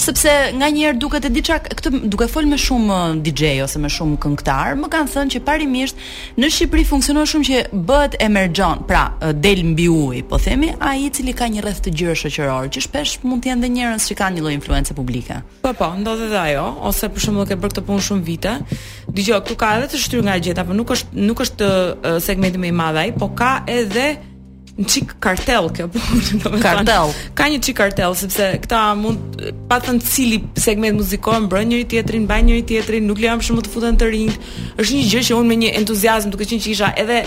Sepse nganjëherë duket e di çka këtë duke fol me shumë uh, DJ ose me shumë këngëtar, më kanë thënë që parimisht në Shqipëri funksionon shumë që bëhet emergjon, pra uh, del mbi ujë, po themi, ai i cili ka një rreth të gjerë shoqëror, që shpesh mund të jenë dhe njerëz që kanë një lloj influence publike. Po po, ndodh edhe ajo, ose për shembull ke bërë këtë punë shumë vite. Dëgjo, këtu ka edhe të shtyrë nga gjeta, por nuk është nuk është uh, segmenti më i madh ai, po ka edhe një çik kartel kjo punë, domethënë. Kartel. Ka një çik kartel sepse këta mund pa thënë cili segment muzikor mbrojnë njëri tjetrin, mbajnë njëri tjetrin, nuk lejojnë për shembull të futen të rinjtë. Është një gjë që unë me një entuziazëm duke qenë që isha edhe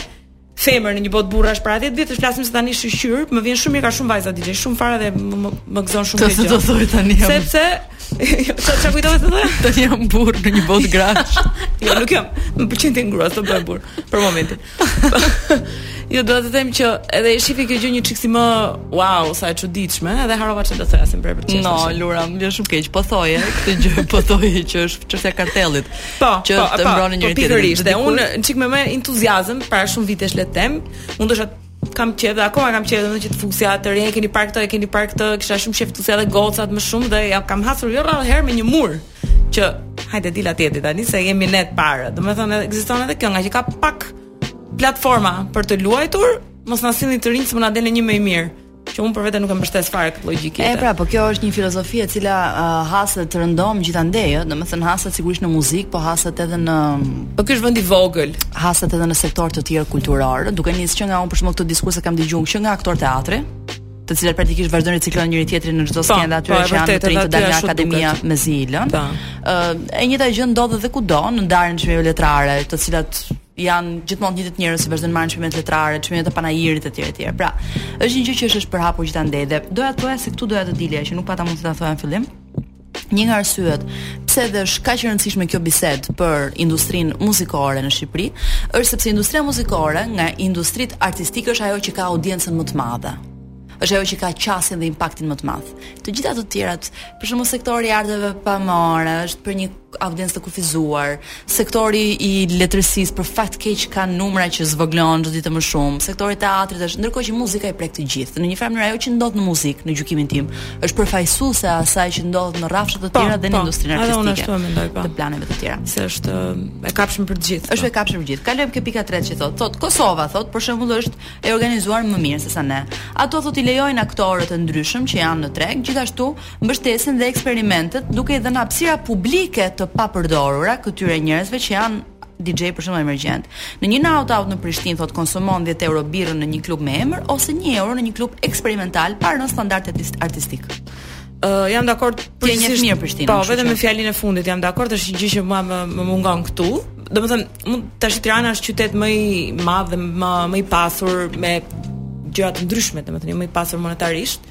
femër në një botë burrash para 10 vjetësh flasim se tani shyqyr, më vjen shumë mirë ka shumë vajza DJ, shumë fare dhe më më gëzon shumë kjo gjë. Do të thoj tani. Sepse sa çka kujtova të thoya? Tani jam burrë në një botë grash. jo, nuk jam. Më pëlqen të jem grua se të bëhem burrë për momentin. jo, do të them që edhe e shihja kjo gjë një çik si me wow, sa e çuditshme, edhe harrova çfarë do të thoya për çështjen. No, Lura, më vjen shumë keq. Po thoje këtë gjë, po thoje që është çështja e kartelit. Po, që po, të po, mbronin po, njëri tjetrin. Pikërisht, dhe unë çik me më entuziazëm para shumë vitesh le të them, unë doja, kam qejf dhe akoma kam qejf domethënë që të fusja të rinj keni parë këtë e keni parë këtë kisha shumë qejf t'i fusja dhe gocat më shumë dhe jam hasur jo rrallë herë me një mur që hajde dil ti tani se jemi ne të parë domethënë ekziston edhe kjo ngaqë ka pak platforma për të luajtur mos na sillni të rinj se më na del një më i mirë që unë për vete nuk e mbështes fare këtë logjikë. E pra, po kjo është një filozofi e cila uh, haset rëndom gjithandej, ëh, domethënë haset sigurisht në muzikë, po haset edhe në Po ky është vend i vogël. Haset edhe në sektorë të tjerë kulturorë, duke nisë që nga unë për shembull këtë diskurs e kam dëgjuar që nga aktorë teatri, të cilët praktikisht vazhdojnë riciklojnë njëri tjetrin në çdo po, skenë aty po, që janë të rinj të dalë nga akademia mezi luajnë. Po. Ëh, e njëjta gjë ndodh edhe kudo në ndarjen e çmimeve letrare, të cilat janë gjithmonë të njëjtët njerëz që vazhdojnë marrin çmimet letrare, çmimet e panairit etj etj. Pra, është një gjë që është përhapur gjithandej dhe doja të thoja se këtu doja të dilja që nuk pata mundësi ta thoja në fillim. Një nga arsyet pse dhe është kaq e rëndësishme kjo bisedë për industrinë muzikore në Shqipëri, është sepse industria muzikore nga industritë artistike është ajo që ka audiencën më të madhe është ajo që ka qasjen dhe impaktin më të madh. Të gjitha të tjerat, për shembull sektori i arteve pamore, është për një audiencë të kufizuar, sektori i letërsisë për fat keq ka numra që zvogëlohen çdo ditë më shumë, sektori i teatrit është, ndërkohë që muzika i prek të gjithë. Në një farë mënyrë ajo që ndodh në muzikë, në gjykimin tim, është përfaqësuese e asaj që ndodh në rrafshe të, po, tjera dhe në po, industrinë artistike. Edhe unë ashtu e mendoj, po. Të planeve të tjera. Se është e kapshëm për të gjithë. Është e po. kapshëm për të gjithë. Kalojmë ke pika 3 që thotë, thotë Kosova, thotë për shembull është e organizuar më mirë se sa ne. Ato thotë i lejojnë aktorët e ndryshëm që janë në treg, gjithashtu mbështesin dhe eksperimentet duke i dhënë hapësira publike të papërdorura këtyre njerëzve që janë DJ për shembull emergjent. Në një night out në Prishtinë thot konsumon 10 euro birrën në një klub me emër ose 1 euro në një klub eksperimental pa rënë standard artistik. Uh, jam dakord për një jetë mirë në Prishtinë. Po, vetëm me fjalinë e fundit jam dakord, është një gjë që mua më, më mungon këtu. Domethënë, mund tash Tirana është qytet më i madh dhe më, më i pasur me gjëra të ndryshme, domethënë më i pasur monetarisht.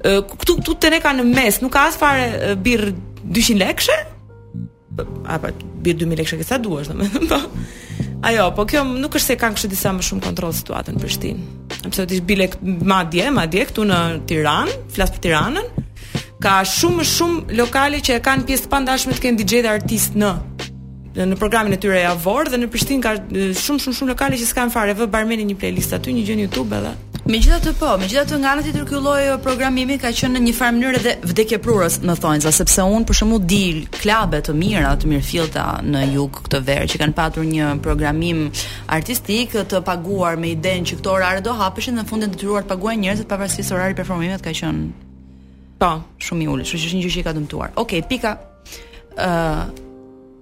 Këtu këtu te ne s'ka në mes, nuk ka as fare birr 200 lekëshe. Apo birr 2000 lekëshe që sa duash, domethënë. Po. Ajo, po kjo nuk është se kanë kështu disa më shumë kontroll situatën në Prishtinë. Absolutisht bile madje, madje këtu në Tiranë, flas për Tiranën, ka shumë më shumë lokale që e kanë pjesë të pandashme të kenë DJ dhe artistë në në programin e tyre javor dhe në Prishtinë ka shumë shumë shumë lokale që s'kanë fare vë barmeni një playlist aty, një gjë në YouTube edhe. Megjithatë po, megjithatë nga ana tjetër ky lloj uh, programimi ka qenë në një farë mënyrë edhe vdekjeprurës, më thonë, se sepse un për shembull di klabe të mira, të mirëfillta në jug këtë verë që kanë patur një programim artistik të paguar me idenë që këto orare do hapeshin dhe në fund janë detyruar të paguajnë njerëzit pavarësisht orari i performimit ka qenë po, shumë i ulët, kështu që është një gjë që i ka dëmtuar. Okej, okay, pika ë uh,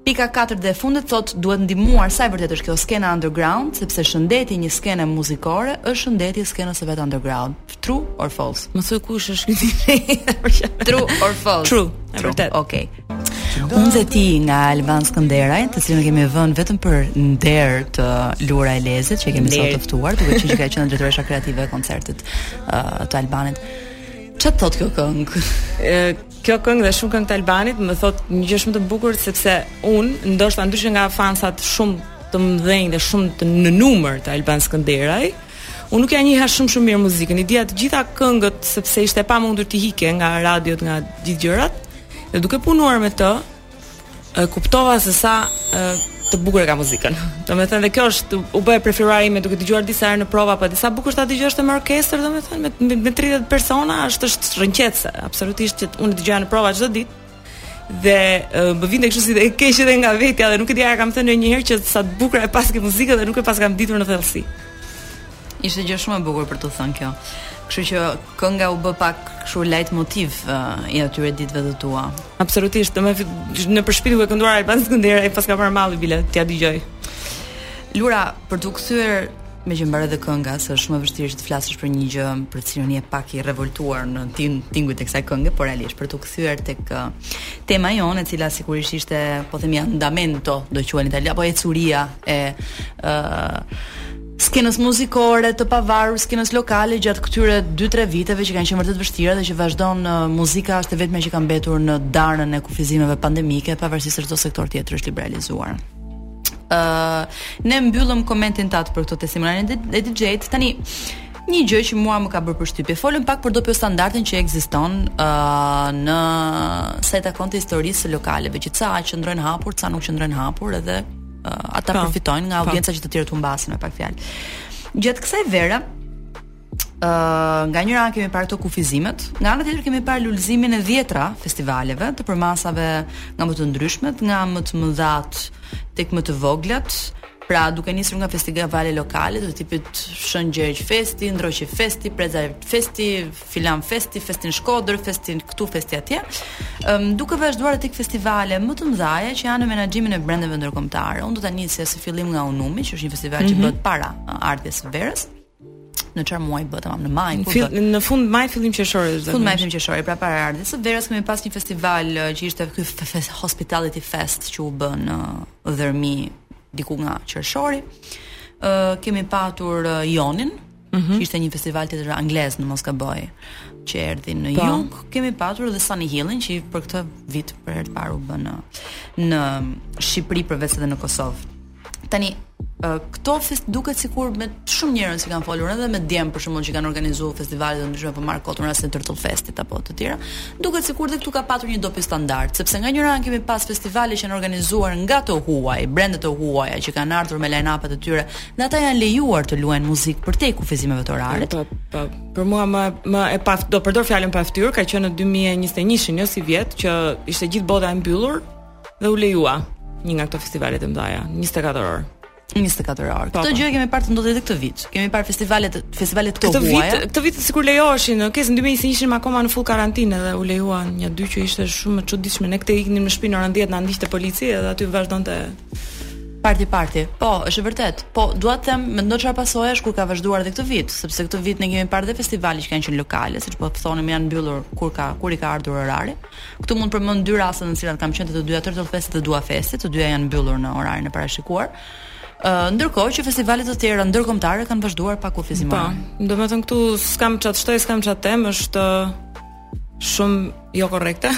Pika 4 dhe e fundit thot duhet ndihmuar sa e vërtet është kjo skena underground sepse shëndeti i një skene muzikore është shëndeti i skenës së vet underground. True or false? Më thuaj kush është ky True or false? True, e vërtet. Okej. Okay. Unë dhe ti nga Alban Skënderaj, të cilën kemi vënë vetëm për nder të Lura Elezit që kemi sot të ftuar, duke qenë që ka qenë drejtoresha kreative e koncertit uh, të Albanit. Çfarë thotë kjo këngë? Kjo këngë dhe shumë këngë të Albanit më thot një gjë shumë të bukur sepse un ndoshta ndryshe nga fansat shumë të mëdhenj dhe shumë në numër të Alban Skënderaj, un nuk ia njihja shumë shumë mirë muzikën. I dija të gjitha këngët sepse ishte e pamundur t'i ikje nga radiot, nga gjithë gjërat. Dhe duke punuar me të, E kuptova se sa e, të bukur e ka muzikën. Domethënë dhe kjo është u bë e preferuara ime duke dëgjuar disa herë në prova, po di sa bukur ta dëgjosh me orkestër, domethënë me, me, me 30 persona është është rrëqethëse, absolutisht që unë dëgjoja në prova çdo ditë dhe më vinte kështu si e keq edhe nga vetja dhe nuk e di a ia kam thënë ndonjëherë që sa të bukur e paske muzikën dhe nuk e paskam ditur në thellësi. Ishte gjë shumë e bukur për të thënë kjo. Kështu që kënga u bë pak kështu light motiv uh, i atyre ditëve të tua. Absolutisht, domethënë Përshpirt ku e kënduar Alban Skënderaj më paska marrë malli bile t'ia dëgjoj. Lura, për t'u kthyer meqë mbaroi dhe kënga, se është shumë vështirë që të flasësh për një gjë për cilën je pak i revoltuar në tin, tingujt e kësaj kënge, por realisht, për t'u kthyer tek tema jonë, e cila sigurisht ishte, po themi, andamento, do thoshin italianët, apo ecuria e... Uh, skenës muzikore, të pavarur, skenës lokale gjatë këtyre dy tre viteve që kanë qenë vërtet të vështira dhe që vazhdon muzika është e vetmja që ka mbetur në darën e kufizimeve pandemike, pavarësisht se çdo sektor tjetër është liberalizuar. Ë uh, ne mbyllëm komentin tënd për këtë testimonialin e DJ-t. Tani një gjë që mua më ka bërë përshtypje. Folëm pak për dopio standardin që ekziston uh, në sa i takon historisë së lokaleve, që ca qëndrojnë hapur, ca nuk qëndrojnë hapur edhe uh, ata pa, përfitojnë nga audienca që të tjerët humbasin me pak fjalë. Gjatë kësaj vere, uh, nga njëra anë kemi parë këto kufizimet, nga ana tjetër kemi parë lulëzimin e dhjetëra festivaleve të përmasave nga më të ndryshmet, nga më të mëdhatë tek më të voglat, Pra, duke nisur nga festivale lokale të tipit Shën Gjergj Festi, Ndroqi Festi, Preza Festi, filan festi, festi në Shkodër, festi këtu, festi atje, um, duke vazhduar tek festivale më të mëdha që janë në menaxhimin e brendeve ndërkombëtare. Unë do ta nisja si fillim nga Unumi, që është një festival mm -hmm. që mhm. bëhet para ardhjes së verës në çfarë muaji bëhet tamam në maj ku Fil, bëhet në fund maj fillim qershor është fund maj fillim qershor pra para ardhjes së verës kemi pas një festival që ishte ky Hospitality Fest që u bë në Dhërmi diku nga qershori uh, kemi patur uh, Ionin Mm -hmm. Ishte një festival tjetër anglez në mos gaboj që erdhi në pa. Po. jug. Kemi patur edhe Sunny Hillin që për këtë vit për herë të parë u bë në në Shqipëri përveç edhe në Kosovë. Tani këto fest duket sikur me shumë njerëz që kanë folur edhe me djem përshkak se që kanë organizuar festivale të ndryshme po marr kot rastin e Turtle Festit apo të tjera, duket sikur dhe këtu ka patur një dopio standard, sepse nga njëra anë kemi pas festivale që janë organizuar nga të huaj, brende të huaja që kanë ardhur me line-up-e të tyre Dhe ata janë lejuar të luajnë muzikë përtej kufizimeve të orarit. Po, po. Për mua më më e pa do përdor fjalën pa fytyrë, ka qenë në 2021-shin, jo sivjet që ishte gjithë bota e mbyllur dhe u lejua një nga këto festivale të mëdha, 24 orë. 24 orë. Po, këtë po. gjë e kemi parë të ndodhte edhe këtë vit. Kemi parë festivale të festivale të huaja. Këtë vit, këtë vit sikur lejoheshin, kurse në 2021-shin ishim akoma në full karantinë dhe u lejuan një dy që ishte shumë e çuditshme. Ne këtu iknim në shpi në orën 10 na ndiqte policia dhe aty vazhdonte Parti parti. Po, është e vërtetë. Po, dua të them mendoj çfarë pasojash kur ka vazhduar edhe këtë vit, sepse këtë vit ne kemi parë dhe festivale që kanë qenë lokale, siç po thonim janë mbyllur kur ka kur i ka ardhur orari. Këtu mund të përmend dy raste në të cilat kam qenë të, të dyja Turtle Festi dhe Dua Festi, të dyja janë mbyllur në orarin e parashikuar. Ë, uh, ndërkohë që festivale të tjera ndërkombëtare kanë vazhduar pa kufizim. Po, domethënë këtu s'kam ça të shtoj, s'kam ça të them, është Shumë jo korrekte.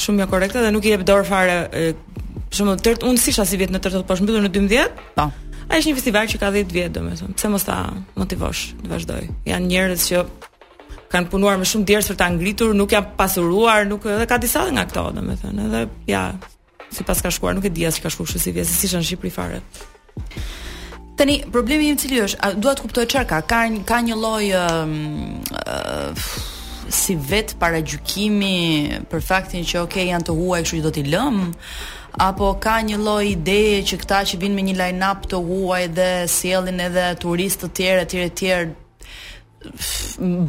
Shumë jo korrekte dhe nuk i jep dorë fare për shembull Turtle unë s'isha sivjet në Turtle po është mbyllur në 12? Po. Ai është një festival që ka 10 vjet domethënë. Pse mos ta motivosh të vazhdojë? Janë njerëz që kanë punuar me shumë djersë për ta ngritur, nuk janë pasuruar, nuk edhe ka disa nga këto domethënë. Edhe ja, Si pat ka shkuar, nuk e di as si ka shkuar kështu sivjet, se s'isha në Shqipëri fare. Tani problemi im cili është, dua të kuptoj çfarë ka? Ka ka një lloj ë uh, si vetëparagjykimi për faktin që ok janë të huaj, kështu që do t'i lëmë apo ka një lloj ideje që këta që vijnë me një line-up të huaj dhe sjellin edhe turistë të tjerë etj etj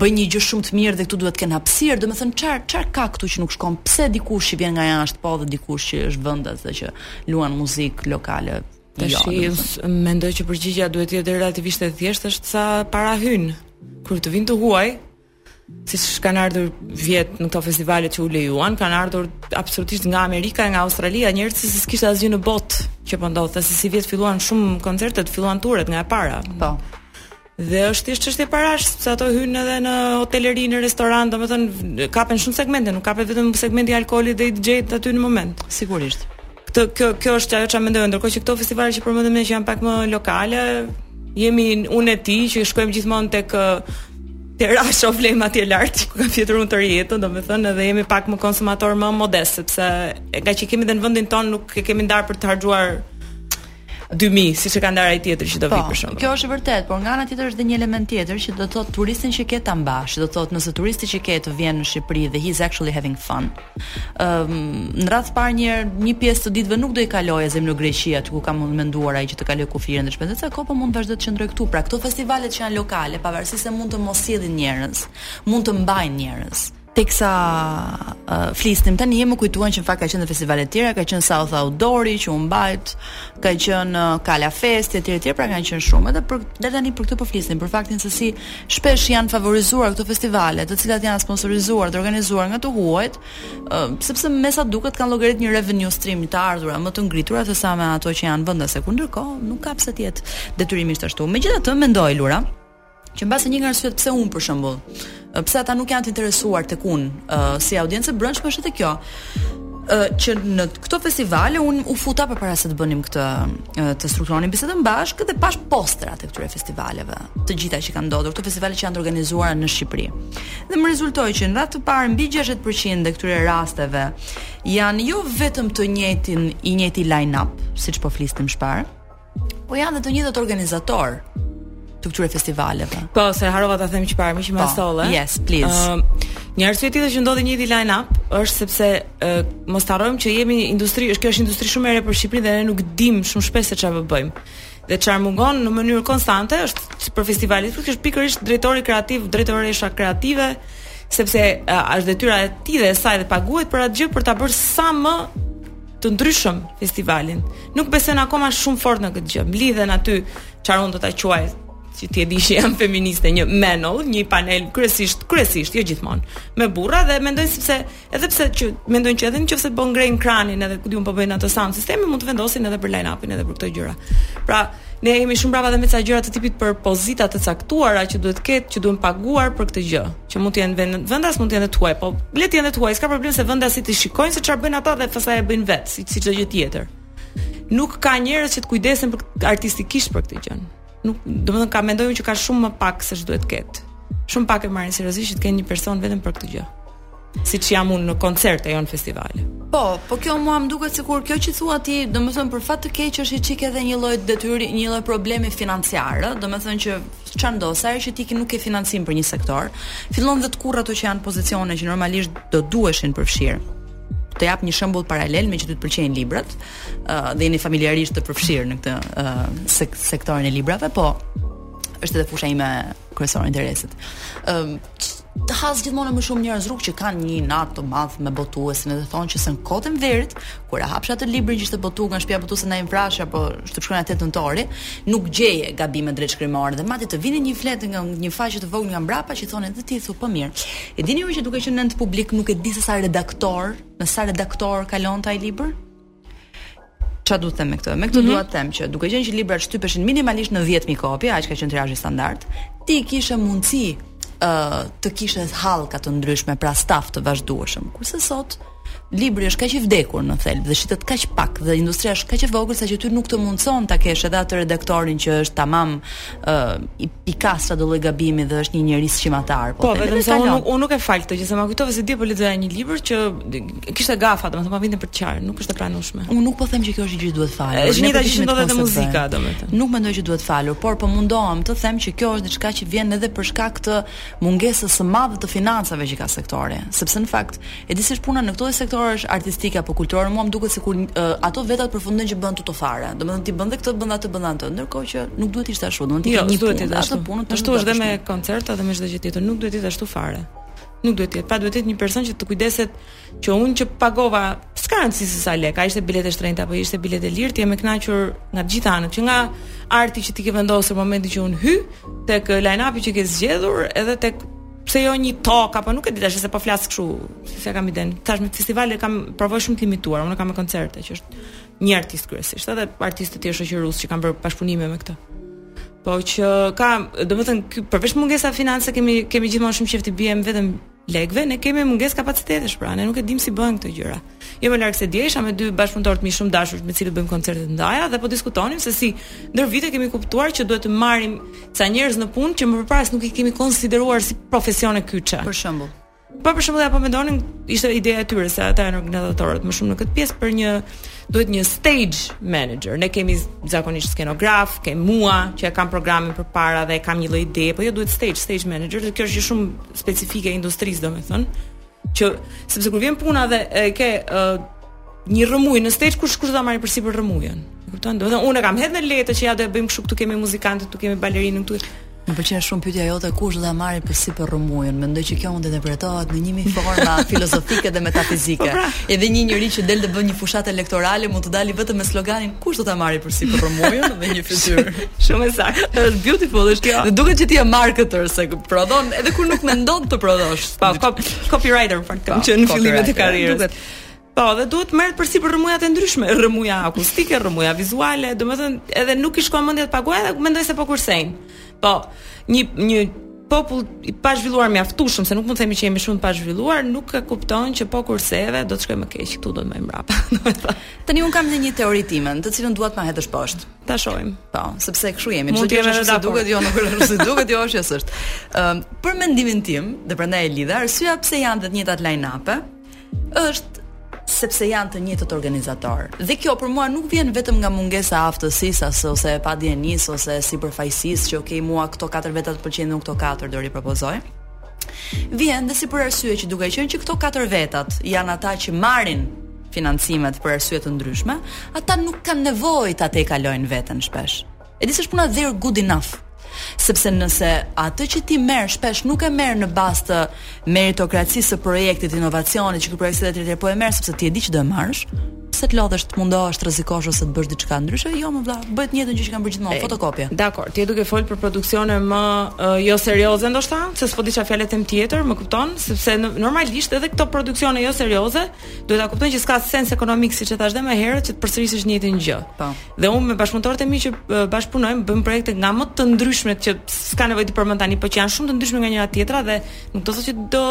bëjnë gjë shumë të mirë dhe këta duhet të kenë hapësirë, domethënë çar çar ka këtu që nuk shkon, pse dikush që vjen nga jashtë po dhe dikush që është vendas dhe që luan muzikë lokale jo. Tashi unë mendoj që përgjigjja duhet të jetë relativisht e thjeshtë është sa para hyn. Kur të vijnë të huaj, siç kanë ardhur vjet në këto festivale që u lejuan, kanë ardhur absolutisht nga Amerika, nga Australia, njerëz që s'kishte asgjë në botë që po ndodhte, se sivjet filluan shumë koncertet, filluan turet nga e para. Po. Dhe është thjesht çështje parash, sepse ato hyjnë edhe në hoteleri, në restoran, domethënë kapen shumë segmente, nuk kapet vetëm segmenti i alkoolit dhe i DJ-t aty në moment. Sigurisht. Këtë kjo kjo është ajo çfarë mendoj, ndërkohë që këto festivale që përmendëm ne që janë pak më lokale, jemi unë e ti që shkojmë gjithmonë tek te rash o vlem atje lart ku kam fjetur unë të rjetën, domethënë edhe jemi pak më konsumatorë më modestë sepse ngaqë jemi dhe në vendin tonë nuk e kemi ndarë për të harxhuar 2000, siç e ka ndarë ai tjetri që do po vijë për shkak. Kjo është e vërtetë, por nga ana tjetër është dhe një element tjetër që do të thotë turistin që ke ta mbash, do të thotë nëse turisti që ke të vjen në Shqipëri dhe he's actually having fun. Ëm um, në radhë të parë një një pjesë të ditëve nuk do i kalojë as në Greqi aty ku ka menduar ai që të kalojë kufirin dhe shpenzat, sa kohë po mund të vazhdojë të qëndrojë këtu. Pra këto festivalet që janë lokale, pavarësisht se mund të mos sjellin njerëz, mund të mbajnë njerëz. Teksa uh, flisnim tani m'u kujtua që në fakt kanë qenë festivale të tjera, ka qenë South Outdoori që u mbajt, ka qenë uh, Kala Fest etj etj, pra kanë qenë shumë. Edhe për dhe tani për këtë po flisnim, për faktin se si shpesh janë favorizuar këto festivale, të cilat janë sponsorizuar dhe organizuar nga të huajt, uh, sepse me sa duket kanë llogaritur një revenue stream të ardhura më të ngritura se sa me ato që janë vendas e ku ndërkohë nuk ka pse të jetë detyrimisht ashtu. Megjithatë mendoj Lura, që mbase një nga arsyet pse un për shembull, pse ata nuk janë të interesuar tek un uh, si audiencë brendshme është edhe kjo. Uh, që në këto festivale un u futa për përpara se të bënim këtë uh, të strukturonim bisedën bashkë dhe pash posterat e këtyre festivaleve, të gjitha që kanë ndodhur, këto festivale që janë organizuar në Shqipëri. Dhe më rezultoi që në radhë të parë mbi 60% të këtyre rasteve janë jo vetëm të njëjtin i njëjti line-up, siç po flisnim më parë, Po janë dhe të njëjtët organizator të këtyre festivaleve. Po, se harrova ta them që para më që më solle. Po, yes, please. Uh, një arsye tjetër që ndodh i njëjti line up është sepse uh, mos harrojmë që jemi një industri, është kjo është industri shumë e re për Shqipërinë dhe ne nuk dimë shumë shpesh se çfarë bëjmë. Dhe çfarë mungon në mënyrë konstante është për festivalet, kjo është pikërisht drejtori kreativ, drejtoresha kreative, sepse uh, është detyra e tij dhe e saj dhe paguhet për atë gjë për ta bërë sa më të ndryshëm festivalin. Nuk besojnë akoma shumë fort në këtë gjë. Mblidhen aty çfarë un do ta quaj që ti e di që jam feministe, një manel, një panel kryesisht, kryesisht jo gjithmonë, me burra dhe mendoj sepse edhe pse që mendojnë që edhe nëse po ngrejnë kranin edhe ku di un po bëjnë ato sound sistemi mund të vendosin edhe për line-upin edhe për këto gjëra. Pra, ne jemi shumë mbrapa edhe me ca gjëra të tipit për pozita të caktuara që duhet të ketë, që duhen paguar për këtë gjë. që mund të jenë vend, vendas mund të jenë të huaj, po le të jenë të huaj, s'ka problem se vendasit i shikojnë se çfarë bëjnë ata dhe pastaj e bëjnë vetë, si çdo gjë tjetër. Nuk ka njerëz që të kujdesen për artistikisht për këtë gjë. Nuk, domethënë ka mendoj unë që ka shumë më pak se ç'duhet të ketë. Shumë pak e marrin seriozisht që të kenë një person vetëm për këtë gjë. Siç jam unë në koncerte, jo në festivale. Po, po kjo mua më duket sikur kjo që thua ti, domethënë për fat të keq është një çik edhe një lloj detyri, një lloj problemi financiar, domethënë që Çfarë ndodh? Sa herë që ti nuk ke financim për një sektor, fillon dhe tkurr ato që janë pozicione që normalisht do duheshin përfshirë. Të jap një shembull paralel meqë të pëlqejnë librat, uh, dhe jeni familjarisht të përfshirë në këtë uh, sek sektorin e librave, po është edhe fusha ime kryesore e interesit. Ëm uh, të has gjithmonë më shumë njerëz rrugës që kanë një inat të madh me botuesin dhe thonë që se në kohë t'Enverit kur e hapje atë librin që ishte botuar nga shtëpia botuese Naim Frashëri apo shtypshkronja 8 Nëntori nuk gjeje gabime drejtshkrimore dhe madje të vinin një fletë nga një faqe të vogël nga mbrapa që thonë edhe ti thua po mirë e dini ju që duke qenë ent publik nuk e di se sa redaktor në sa redaktor kalonte ai libër Çfarë dua të them me këtë? Me këtë mm -hmm. dua të them që duke qenë që librat shtypeshin minimalisht në 10000 kopje, aq ka qenë tirazhi standard, ti kishe mundësi ë uh, të kishe hallka të ndryshme pra staf të vazhdueshëm. Kurse sot libri është kaq i vdekur në thelb dhe shitet kaq pak dhe industria është kaq e vogël saqë ty nuk të mundëson ta kesh edhe atë redaktorin që është tamam uh, i pikas çdo lloj gabimi dhe është një njerëz shimatar. Po, po vetëm se unë nuk, un nuk e fal këtë gjë, se më kujtove se dje po lexoja një libër që kishte gafa, domethënë po vinte për të qarë, nuk është e pranueshme. Unë nuk po them që kjo është gjë që duhet falur. Është një gjë që ndodh edhe te muzika, domethënë. Nuk mendoj që duhet falur, por po mundohem të them që kjo është diçka që vjen edhe për shkak të mungesës së madhe të financave që ka sektori, sepse në fakt E di si është puna në këto sektorët artistike apo kulturore, mua më duket sikur ato vetat përfundojnë që bën tuto fare. Domethënë ti bën dhe këtë, bën atë, bën atë, ndërkohë që nuk duhet të ishte ashtu, domethënë ti jo, ke një punë, ashtu punën, ashtu është dhe me koncerte dhe me çdo gjë tjetër, nuk duhet të ishte ashtu fare. Nuk duhet të jetë, pra duhet të jetë një person që të kujdeset që unë që pagova, s'ka rëndësi se sa lek, a ishte biletë e shtrenjtë apo ishte biletë e lirë, ti të më kënaqësh nga të gjitha anët, që nga arti që ti ke vendosur momentin që unë hy, tek line-upi që ke zgjedhur, edhe tek pse jo një tok apo nuk e di tash se po flas kështu se s'e kam idenë. Thashë me festivale kam përvojë shumë të limituar, unë e kam me koncerte që është një artist kryesisht, edhe artistë të tjerë shoqërues që kanë bërë bashkëpunime me këtë. Po që ka, domethënë përveç mungesa finance kemi kemi gjithmonë shumë qejf t'i biem vetëm lekëve, ne kemi mungesë kapacitetesh pra, ne nuk e dimë si bëhen këto gjëra. Jo më larg se dje isha me dy bashkëpunëtorë të mi shumë të dashur me të cilët bëjmë koncertet e ndara dhe po diskutonim se si ndër vite kemi kuptuar që duhet të marrim ca njerëz në punë që më përpara nuk i kemi konsideruar si profesione kyçe. Për shembull. Po për shembull po mendonim ishte ideja e tyre se ata janë organizatorët më shumë në këtë pjesë për një duhet një stage manager. Ne kemi zakonisht skenograf, ke mua që e kam programin përpara dhe e kam një lloj ide, po jo duhet stage stage manager, kjo është shumë specifike e industrisë domethënë Që sepse kur vjen puna dhe e ke uh, një rrëmujë në stage kush kush do ta marrë përsipër rrëmujën. Kupton? Domethënë unë kam hedhë në letër që ja do e bëjmë kështu këtu kemi muzikantët, këtu kemi balerinën këtu. Më pëlqen shumë pyetja jote kush do ta marrë përsipër rrëmujën. Mendoj që kjo mund të interpretohet në një mijë forma filozofike dhe metafizike. Po pra. Edhe një njerëz që del të bëjë një fushatë elektorale mund të dali vetëm me sloganin kush do ta marrë përsipër rrëmujën dhe një fytyrë. Shumë saktë. Është beautiful është kjo. Dhe duket që ti je marketer se prodhon edhe kur nuk mendon të prodhosh. Po, cop, copywriter në fakt kam po, qenë në fillimet e karrierës. Duket. Po, dhe duhet të merret përsipër rrëmujat e ndryshme, rrëmuja akustike, rrëmuja vizuale, domethënë edhe nuk i shkon mendja të paguajnë dhe mendojnë se po kursejnë. Po, një një popull i pazhvilluar mjaftueshëm, se nuk mund të themi që jemi shumë të pazhvilluar, nuk e kupton që po kurseve do të shkojë më keq, këtu do të jemi më mbrapa. Tani unë kam një teori timen, të cilën dua të ma hedhësh poshtë. Ta shohim. Po, sepse kështu jemi. Çdo gjë është si duket, jo nuk është si duket, jo është s'është. Ëm, për mendimin tim, dhe prandaj e lidha, arsyeja pse janë të njëjtat line-up-e është sepse janë të njëjtët organizatorë. Dhe kjo për mua nuk vjen vetëm nga mungesa e aftësisë ose ose e padijenisë ose e sipërfaqësisë që okay mua këto katër veta më pëlqejnë unë këto katër do ripropozoj. Vjen dhe si për arsye që duke qenë që këto katër vetat janë ata që marrin financimet për arsye të ndryshme, ata nuk kanë nevojë ta tejkalojnë veten shpesh. E di se është puna their good enough. Sepse nëse atë që ti merr shpesh nuk e merr në bazë të meritokracisë së projektit, inovacionit, që ky projekt të tjetër po e merr sepse ti e di që do e marrësh, Pse të lodhesh, të mundohesh, të rrezikosh ose të bësh diçka ndryshe? Jo, mo vlla, bëjnë të njëjtën gjë që kanë bërë gjithmonë, fotokopje. Dakor, ti je duke fol për produksione më uh, jo serioze ndoshta, se s'po di çfarë fjale të them tjetër, më kupton? Sepse në, normalisht edhe këto produksione jo serioze, duhet ta kupton që s'ka sens ekonomik siç e thashë më herët që të përsërisësh të njëjtën gjë. Po. Dhe unë me bashkëpunëtorët e mi që uh, bashkëpunojmë, bëjmë projekte nga më të ndryshmet që s'ka nevojë të përmend tani, por që janë shumë të ndryshme nga njëra tjetra dhe nuk do të thotë që do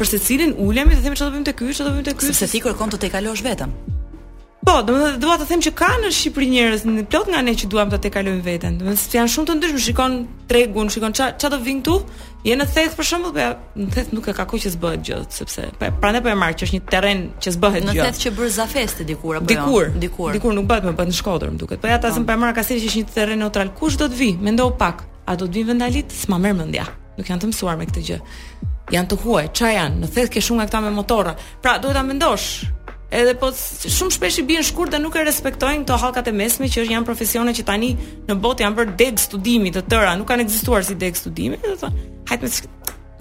Për secilin ulemi dhe themi çfarë do bëjmë te ky, çfarë do bëjmë te ky. Sepse ti kërkon të tejkalosh veten. Po, do të dua të them që ka në Shqipëri njerëz, ne plot nga ne që duam ta tejkalojmë veten. Do të thotë janë shumë të ndryshëm, shikon tregun, shikon ça ça do vin këtu. Je në Theth për shembull, po ja, në Theth nuk e, ka kohë që s'bëhet gjë, sepse po prandaj po e marr që është një terren që s'bëhet gjë. Në Theth është bërë Zâ Fest dikur apo jo? Dikur, dikur. Dikur nuk bëhet, më bëhet në Shkodër, më duket. Po ja ta, po, zëmë po e marr kastile se është një terren neutral. Kush do të vi? Mendo pak. A do të vi vendalitë? S'ma merr mendja. Nuk janë të mësuar me këtë gjë. Janë të huaj, ça janë? Në Theth ke shumë nga këta me motorra. Pra, duhet ta mendosh. Edhe po, shumë shpesh i bien shkurt dhe nuk e respektojnë këto hallkat e mesme që janë profesione që tani në botë janë bërë degë studimi të tëra, nuk kanë ekzistuar si degë studimi, do të thonë, hajt mo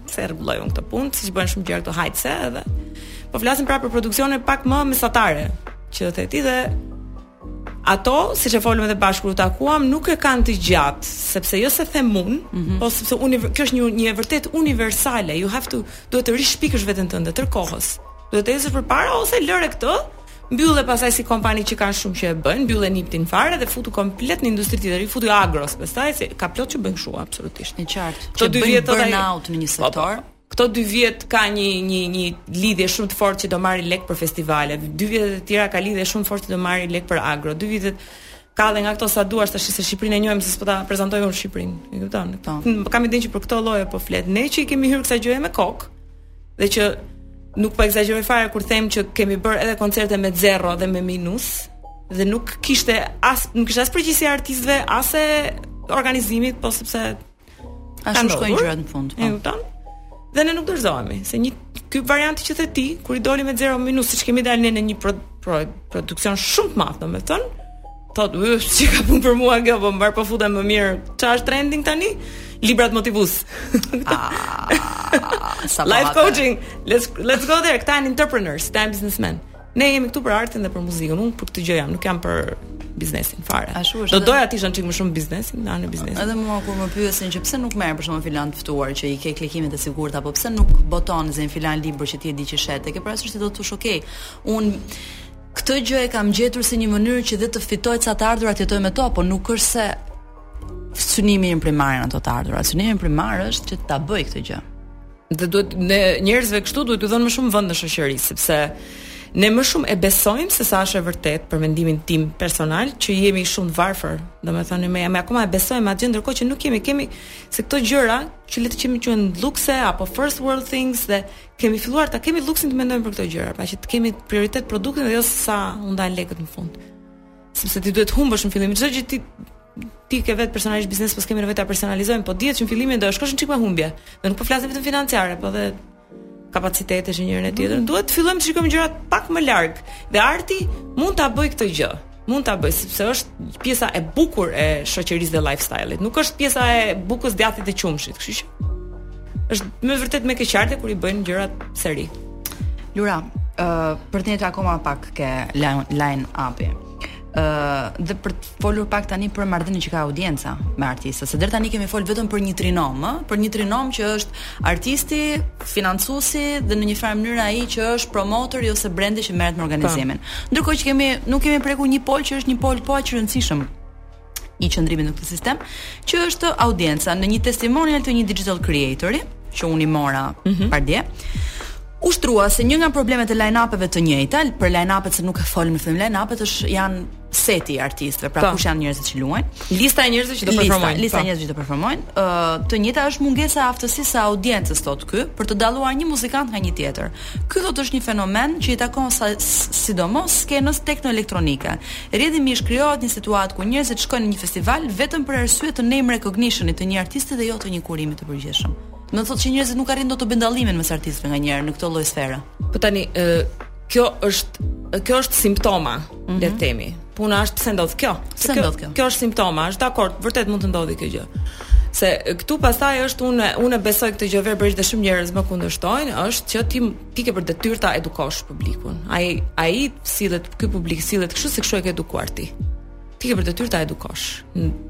se e rregulloj unë këtë punë, siç bëhen shumë gjëra këtu hajt se edhe. Po flasim pra për produksione pak më mesatare, që do të thotë dhe Ato, siç e folëm edhe bashkë kur u takuam, nuk e kanë të gjatë, sepse jo se them unë, mm -hmm. po sepse unë kjo është një një e vërtetë universale. You have to duhet të rishpikësh veten tënde tërë kohës. Duhet të ecësh përpara ose lëre këtë, mbylle pastaj si kompani që ka shumë që e bëjnë, mbylle NIPT-in fare dhe futu komplet në industri tjetër, futju agros, pastaj se ka plot që bëjnë kështu absolutisht. E qartë. Që bëjnë burnout në një po, po, sektor. Po, po. Këto dy vjet ka një një një lidhje shumë të fortë që do marrin lek për festivale. Dy vjet të tjera ka lidhje shumë të fortë që do marrin lek për agro. Dy vjet ka edhe nga këto sa duash tash se Shqipërinë e njohim se s'po ta prezantoj unë Shqipërinë. E kupton? Po. Kam idenë që për këto lloj po flet. Ne që i kemi hyrë kësaj gjëje me kokë dhe që nuk po ekzagjeroj fare kur them që kemi bërë edhe koncerte me zero dhe me minus dhe nuk kishte as nuk kishte as përgjegjësi e artistëve, as e organizimit, po sepse Ashtu shkojnë gjërat në fund. Po. E kupton? Dhe ne nuk dorëzohemi, se ai, ky varianti që the ti, kur ai doli me 0 minus, siç kemi dalë ne në një pro, pro, produksion shumë të madh, domethënë, thot, "Ë, s'ka punë për mua kjo, po marr po futem më mirë. Çfarë është trending tani? Librat motivues." Ah, Life coaching. Let's let's go there. Këta janë entrepreneurs, këta janë businessmen. Ne jemi këtu për artin dhe për muzikën. Unë për këtë gjë jam, nuk jam për biznesin fare. Ashtu është. Do doja të isha çik më shumë biznesin, në anën e biznesit. Edhe mua kur më pyesin që pse nuk merr për shembull filan të ftuar që i ke klikimet e sigurt apo pse nuk boton zi filan libër që ti e di që shet, e ke parasysh ti do të thosh ok. Un këtë gjë e kam gjetur si një mënyrë që dhe të fitoj ca të ardhura të jetoj me to, po nuk është se synimi im primar janë ato të ardhura. Synimi im primar është që ta bëj këtë gjë. Dhe duhet njerëzve kështu duhet t'u dhënë më shumë vend në shoqëri, sepse ne më shumë e besojmë se sa është e vërtet për mendimin tim personal që jemi shumë të varfër. Domethënë ne akoma e besojmë atë ndërkohë që nuk jemi kemi se këto gjëra që le të themi quhen lukse apo first world things dhe kemi filluar ta kemi luksin të mendojmë për këto gjëra, pra që të kemi prioritet produktin dhe jo sa u ndan lekët në fund. Sepse ti duhet të humbësh në fillim çdo gjë ti ti ke vetë personalisht biznes, po s'kemi nevojë ta personalizojmë, po dihet që në fillimin do të shkosh një çik me humbje. Dhe nuk po flasim vetëm financiare, po dhe kapacitete që njërin e tjetrën. Mm. Duhet të fillojmë të shikojmë gjërat pak më larg. Dhe arti mund ta bëj këtë gjë. Mund ta bëj sepse është pjesa e bukur e shoqërisë dhe lifestyle-it. Nuk është pjesa e bukës djathit e qumshit, kështu që është me vërtet me keqardhje kur i bëjnë gjërat seri. Lura, ë uh, për të njëjtë akoma pak. ke line-upi. Ë uh, dhe për të folur pak tani për marrëdhënien që ka audienca me artistët. Se deri tani kemi fol vetëm për një trinom, ë, për një trinom që është artisti, financuesi dhe në një farë mënyrë ai që është promotori ose brendi që merret me organizimin. Po. Ndërkohë që kemi nuk kemi preku një pol që është një pol po aq i rëndësishëm i qëndrimit në këtë sistem, që është audienca në një testimonial të një digital creatori që unë i mora mm -hmm. pardje. U shtrua se një nga problemet e line-upeve të njëjta, për line-upet që nuk e folëm në fillim line-upet është janë seti i artistëve, pra po. kush janë njerëzit që luajnë. Lista e njerëzve që do performojnë. Lista, lista e po. njerëzve që do performojnë. Ë, uh, të njëjta është mungesa e aftësisë së audiencës thotë ky për të dalluar një muzikant nga një tjetër. Ky thotë është një fenomen që i takon sidomos skenës tekno-elektronike. Rrjedhimisht krijohet një situatë ku njerëzit shkojnë në një festival vetëm për arsye të name recognition-it të një artisti dhe jo të një kurimi të përgjithshëm. Më thotë që njerëzit nuk arrin dot të bëjnë dallimin mes artistëve nganjëherë në këtë lloj sfere. Po tani, ë kjo është kjo është simptoma, mm -hmm. le të themi. Puna është pse ndodh kjo? Pse ndodh kjo? Kjo është simptoma, është dakord, vërtet mund të ndodhi kjo gjë. Se këtu pastaj është unë unë besoj këtë gjë verbërisht dhe shumë njerëz më kundërshtojnë, është që ti ti ke për detyrë ta edukosh publikun. Ai ai sillet ky publik sillet kështu se kështu e ke edukuar ti. Ti ke për detyrë ta edukosh.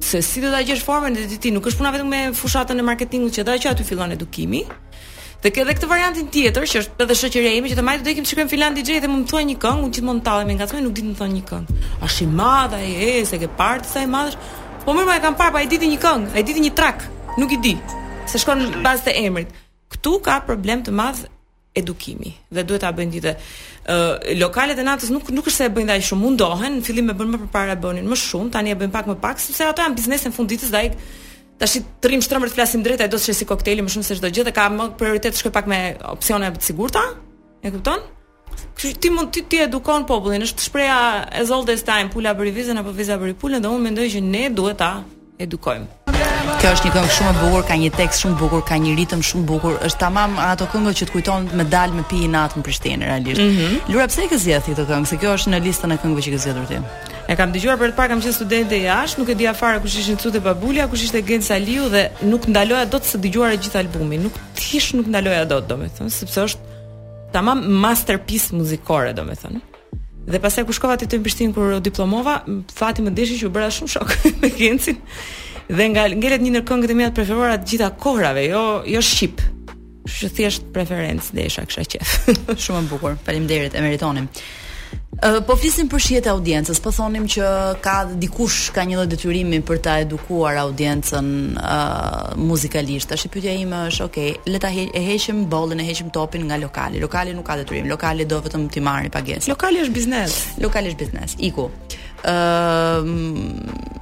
Se si do ta gjesh formën e di ti, nuk është puna vetëm me fushatën e marketingut që thashë që aty fillon edukimi, Dhe ke edhe këtë variantin tjetër që është edhe shoqëria ime që të thotë do ikim të shikojmë filan DJ dhe më më thua një këngë, unë gjithmonë tallem e ngacmoj, nuk dinë të më thonë një këngë. Është i madh ai, e, s'e ke parë ti sa i madh është. Po më e kam parë, pa po i di ti një këngë, a i di ti një track, nuk i di. Se shkon në bazë të emrit. Ktu ka problem të madh edukimi dhe duhet ta bëjnë DJ-të. Ë lokalet e natës nuk nuk është se e bëjnë aq shumë, mundohen, në fillim e bënë më përpara e bënin më shumë, tani e bëjnë pak më pak sepse ato janë biznese në fund ditës dhe ai Tash të rrim shtrëmbër të flasim drejt, ai do të shesi kokteilin më shumë se çdo gjë dhe ka më prioritet të shkojë pak me opsione të sigurta. E kupton? Kështu ti mund ti ti edukon popullin, është shprehja e Old Time, pula bëri vezën apo veza bëri pulën dhe unë mendoj që ne duhet ta edukojmë. Kjo është një këngë shumë e bukur, ka një tekst shumë bukur, ka një ritëm shumë bukur. Është tamam ato këngët që të kujton me dal me pi natën në Prishtinë realisht. Mm -hmm. Lura pse e ke zgjedhur këtë këngë? Se kjo është në listën e këngëve që ke zgjedhur ti. E kam dëgjuar për të parë kam qenë studente jashtë, nuk e dija fare kush ishin Cute Babulja, kush ishte Genc Salihu dhe nuk ndaloja dot së dëgjuari gjithë albumin. Nuk thjesht nuk ndaloja dot, domethënë, sepse është tamam masterpiece muzikore, domethënë. Dhe pastaj kur shkova te në Prishtinë kur u diplomova, fati më deshi që u bëra shumë shok me Gencin. Dhe ngelet një ndër këngët e mia të preferuara të gjitha kohërave, jo jo shqip. Kështu që thjesht preferencë desha kisha qef. Shumë e bukur. Faleminderit, e meritonim. Uh, po flisim për shijet e audiencës, po thonim që ka dikush ka një lloj detyrimi për ta edukuar audiencën uh, muzikalisht. Tash pyetja ime është, ok, le ta heqim bollin, e heqim topin nga lokali. Lokali nuk ka detyrim, lokali do vetëm të marrë pagesë. Lokali është biznes, lokali është biznes. Iku. ë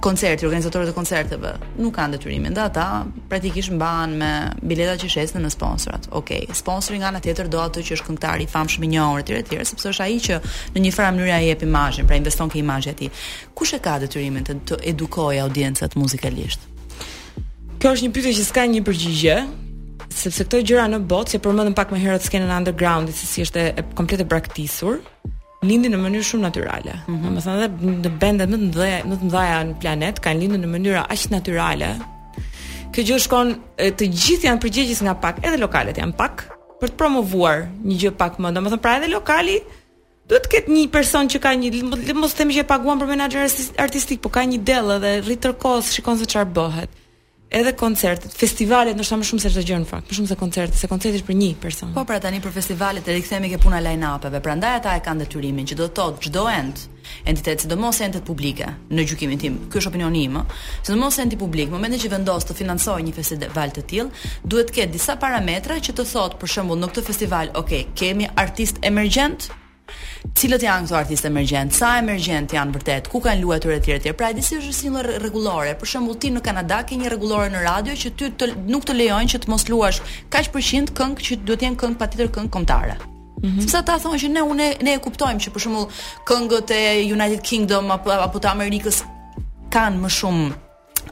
koncerti, organizatorët e koncerteve nuk kanë detyrimin dhe ata praktikisht mbahen me bileta që shesin me sponsorët. Okej, okay. sponsori nga ana tjetër do atë që është këngëtar i famshëm i njohur etj etj, sepse është ai që në një farë mënyre i jep imazhin, pra investon ke imazhi i tij. Kush e ka detyrimin të, të edukojë audiencat muzikalisht? Kjo është një pyetje që s'ka një përgjigje, sepse këto gjëra në botë, që përmendëm pak më herët skenën underground, se si është e, e komplet e braktisur, lindin në mënyrë shumë natyrale. Mm -hmm. Domethënë edhe bendet më të mëdha, më të mëdha në planet kanë lindur në mënyrë aq natyrale. Kjo gjë shkon të gjithë janë përgjegjës nga pak, edhe lokalet janë pak për të promovuar një gjë pak më. Domethënë pra edhe lokali duhet të ketë një person që ka një le mos themi që e paguan për menaxher artistik, por ka një dell edhe rri tërë kohës, shikon se çfarë bëhet. edhe koncertet, festivalet ndoshta më shumë se çdo gjë në fakt, më shumë se koncertet, se koncerti është për një person. Po pra tani për festivalet rikthehemi ke puna line-upeve, prandaj ata e kanë detyrimin që do të thotë çdo ent, entitet, sidomos entet publike, në gjykimin tim, ky është opinioni im, sidomos enti publik, në momentin që vendos të financojë një festival të tillë, duhet të ketë disa parametra që të thotë për shembull në këtë festival, ok, kemi artistë emergjentë, Cilët janë këto artistë emergjent? Sa emergjent janë vërtet? Ku kanë luajtur etj etj. Pra disi është si një rregullore. Për shembull ti në Kanada ke një rregullore në radio që ty të, nuk të lejojnë që të mos luash kaq përqind këngë që duhet të jenë këngë patjetër këngë kombëtare. Mm -hmm. Sepse ata thonë që ne unë ne e kuptojmë që për shembull këngët e United Kingdom apo apo të Amerikës kanë më shumë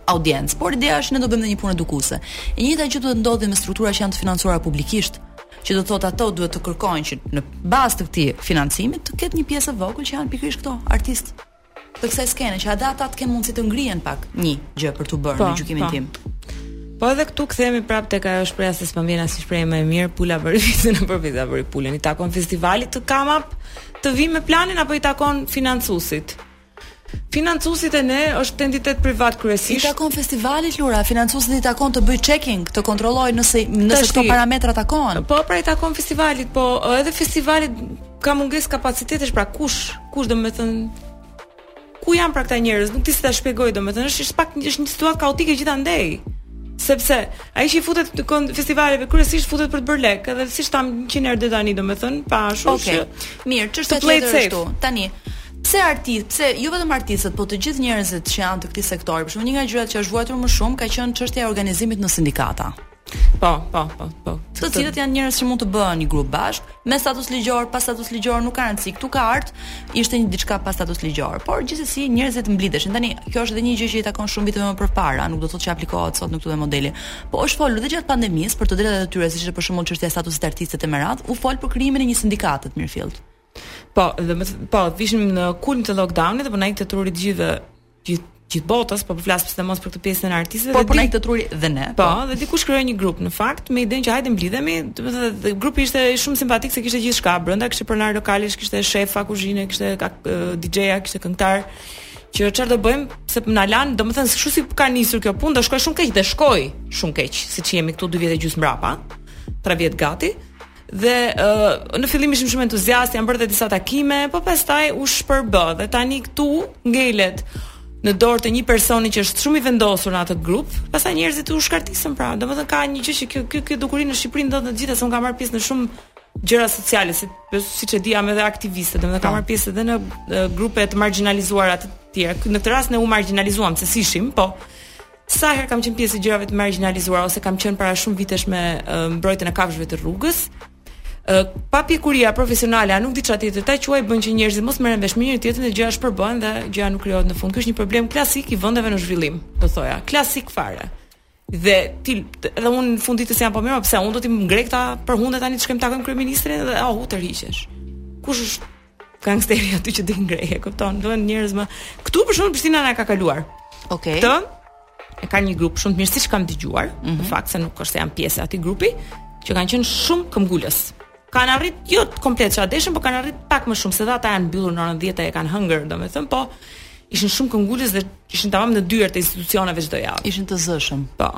audiencë. Por ideja është ne do bëjmë një punë edukuese. E njëjta gjë do të ndodhi me struktura që janë të financuara publikisht, që do të thotë ato duhet të kërkojnë që në bazë të këtij financimi të ketë një pjesë e vogël që janë pikërisht këto artistë të kësaj skene që edhe ata të kenë mundësi të ngrihen pak një gjë për tu bërë po, në gjykimin po. tim. Po edhe këtu kthehemi prapë tek ajo shpresa se s'pam vjen as shpreh më e mirë, pula për vizën apo viza për pulën. I takon festivalit të kamap të vi me planin apo i takon financuesit? Financuesit e ne është entitet privat kryesisht. I takon festivalit Lura, financuesit i takon të bëj checking, të kontrolloj nëse nëse këto parametra takohen. Po pra i takon festivalit, po edhe festivalit ka mungesë kapacitetesh, pra kush, kush do të thënë ku janë pra këta njerëz, nuk di si ta shpjegoj domethënë, është pak është një situatë kaotike gjithandej sepse ai që i futet tek festivalet kryesisht futet për të bërë lek, edhe siç thamë 100 herë deri tani domethën, pa ashtu okay. që Mirë, çështje tjetër ashtu. Tani, Pse artist, pse jo vetëm artistët, po të gjithë njerëzit që janë të këtij sektori. Për shembull, një nga gjërat që është vuajtur më shumë ka qenë çështja e organizimit në sindikata. Po, po, po, po. Të cilët janë njerëz që mund të bëhen një grup bashk, me status ligjor, pa status ligjor, nuk ka rëndësi. Ktu ka art, ishte një diçka pa status ligjor, por gjithsesi njerëzit mblidheshin. Tani, kjo është edhe një gjë që i takon shumë viteve më përpara, nuk do të thotë që aplikohet sot në këtë model. Po është folur dhe gjatë pandemisë për të drejtat e tyre, siç është për shembull çështja e statusit të artistëve të merat, u fol për krijimin e një sindikate të mirëfilltë. Po, dhe më po, ishim në kulm të lockdownit, po na ikte truri të gjithëve, gjithë gjithë botës, po po flas sidomos për këtë pjesën e artistëve. Po punoi këtë truri dhe ne. Po, po. dhe dikush krijoi një grup në fakt me idenë që hajde mblidhemi, do të thotë grupi ishte shumë simpatik se kishte gjithçka brenda, kishte pronar lokalesh, kishte shefa kuzhine, kishte DJ-a, kishte këngëtar që çfarë do bëjmë se na lan, domethënë kështu si ka nisur kjo punë, do shkoj shumë keq dhe shkoi shumë keq, siç jemi këtu 2 vjet e gjysmë mbrapa, 3 vjet gati. Dhe uh, në fillim ishim shumë entuziastë, janë bërë dhe disa takime, po pastaj u shpërbë dhe tani këtu ngelet në dorë të një personi që është shumë i vendosur në atë grup, pastaj njerëzit u shkartisën pra. Domethënë ka një gjë që kjo kjo kjo dukuri në Shqipëri ndodh në të gjitha, se un kam marr pjesë në shumë gjëra sociale, si siç e di jam edhe aktiviste, domethënë kam marr pjesë edhe në grupe të marginalizuara të tjera. Në këtë rast ne u marginalizuam se s'ishim, po Sa herë kam qenë pjesë e gjërave të marginalizuara ose kam qenë para shumë vitesh me mbrojtjen e kafshëve të rrugës, papjekuria profesionale, a nuk di çfarë tjetër ta quaj bën që njerëzit mos merren vesh me njëri tjetrin dhe gjërat shpërbëhen dhe gjëja nuk krijohet në fund. Ky është një problem klasik i vendeve në zhvillim, do thoja, klasik fare. Dhe ti edhe unë në fund ditës jam po mirë, pse unë do t'i ngre këta për hundë tani të shkojmë takojmë kryeministrin dhe oh, tërhiqesh. Kush është Gangsteri aty që t'i ngrejë, e kupton? Duhen njerëz më. Ktu për shembull Prishtina na ka kaluar. Okej. Okay. Se ka një grup shumë të mirë siç kam dëgjuar, mm -hmm. në fakt se nuk është se jam pjesë e atij grupi, që kanë qenë shumë këmbgulës. Kan arrit jo komplet ça deshën, por kanë arrit pak më shumë se dhe ata janë mbyllur në orën 10 e kanë hëngër, domethënë, po ishin shumë këmbëngulës dhe ishin tamam në dyert e institucioneve çdo javë. Ishin të zëshëm. Po.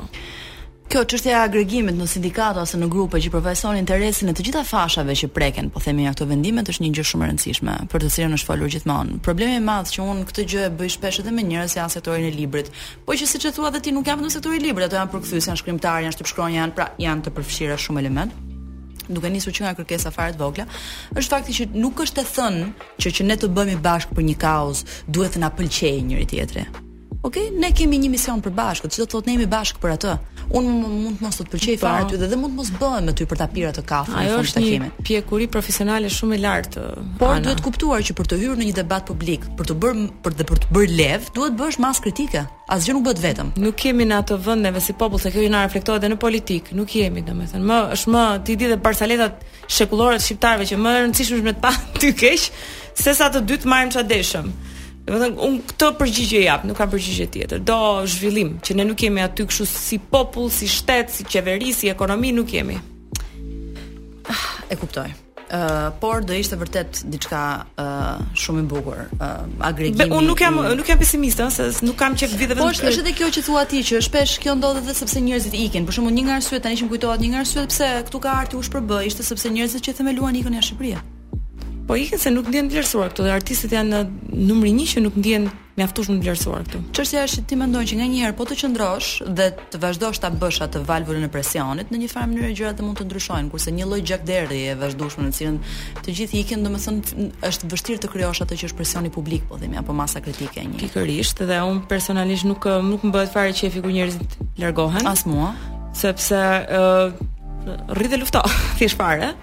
Kjo çështja e agregimit në sindikata ose në grupe që përfaqëson interesin e të gjitha fashave që preken, po themi nga këto vendime, është një gjë shumë e rëndësishme, për të cilën është folur gjithmonë. Problemi i madh që unë këtë gjë e bëj shpesh edhe me njerëzit në sektorin e librit. Po që siç e thua dhe ti nuk janë vetëm sektori i librit, ato janë përkthyes, janë shkrimtarë, janë shtypshkronja, janë pra janë të përfshira shumë elementë. duke nisur që nga kërkesa fare të vogla, është fakti që nuk është e thënë që që ne të bëhemi bashkë për një kauzë, duhet të na pëlqejë njëri tjetri. Ok, ne kemi një mision përbashkët, çka do të thotë ne jemi bashkë për atë. Unë mund të mos të pëlqej po. fare ty dhe, dhe mund të mos bëhem me ty për ta pirë atë kafe në fund të takimit. Ajo është pjekuri profesionale shumë e lartë. Por ana. duhet kuptuar që për të hyrë në një debat publik, për të bërë për të për të bërë levë, duhet bësh masë kritike. Asgjë nuk bëhet vetëm. Nuk jemi në atë vend neve si popull, se kjo gjë na reflektohet edhe në politikë, nuk jemi, domethënë, më është më ti di dhe barcaletat shekullore të shqiptarëve që më e rëndësishme është me të pa ty keq, se sa të dy të marrim çfarë deshëm. Domethënë, un këtë përgjigje jap, nuk kam përgjigje tjetër. Do zhvillim, që ne nuk jemi aty kështu si popull, si shtet, si qeveri, si ekonomi, nuk jemi. Ah, e kuptoj. Uh, por do ishte vërtet diçka uh, shumë e bukur. Uh, agregimi. Unë nuk jam i... nuk jam pesimiste, se nuk kam qejf vetëm. Po është edhe kjo që thua ti që shpesh kjo ndodh edhe sepse njerëzit ikin. Për shembull, një nga arsyet tani që më kujtohet një nga arsyet pse këtu ka art u shpërbë ishte sepse njerëzit që themeluan ikën nga Shqipëria. Po ikin se nuk ndihen vlerësuar këtu dhe artistët janë numri 1 që nuk ndihen Mjaftueshëm të vlerësuar këtu. Çështja është që ti mendon që nganjëherë po të qëndrosh dhe të vazhdosh ta bësh atë valvulën e presionit, në një farë mënyre gjërat mund të ndryshojnë, kurse një lloj gjakderdhje e vazhdueshme në të cilën të gjithë ikin, domethënë është vështirë të krijosh atë që është presioni publik, po themi, apo masa kritike një. Pikërisht dhe un personalisht nuk nuk më bëhet fare qefi kur njerëzit largohen. As mua, sepse ë uh, rri dhe lufto, thjesht fare.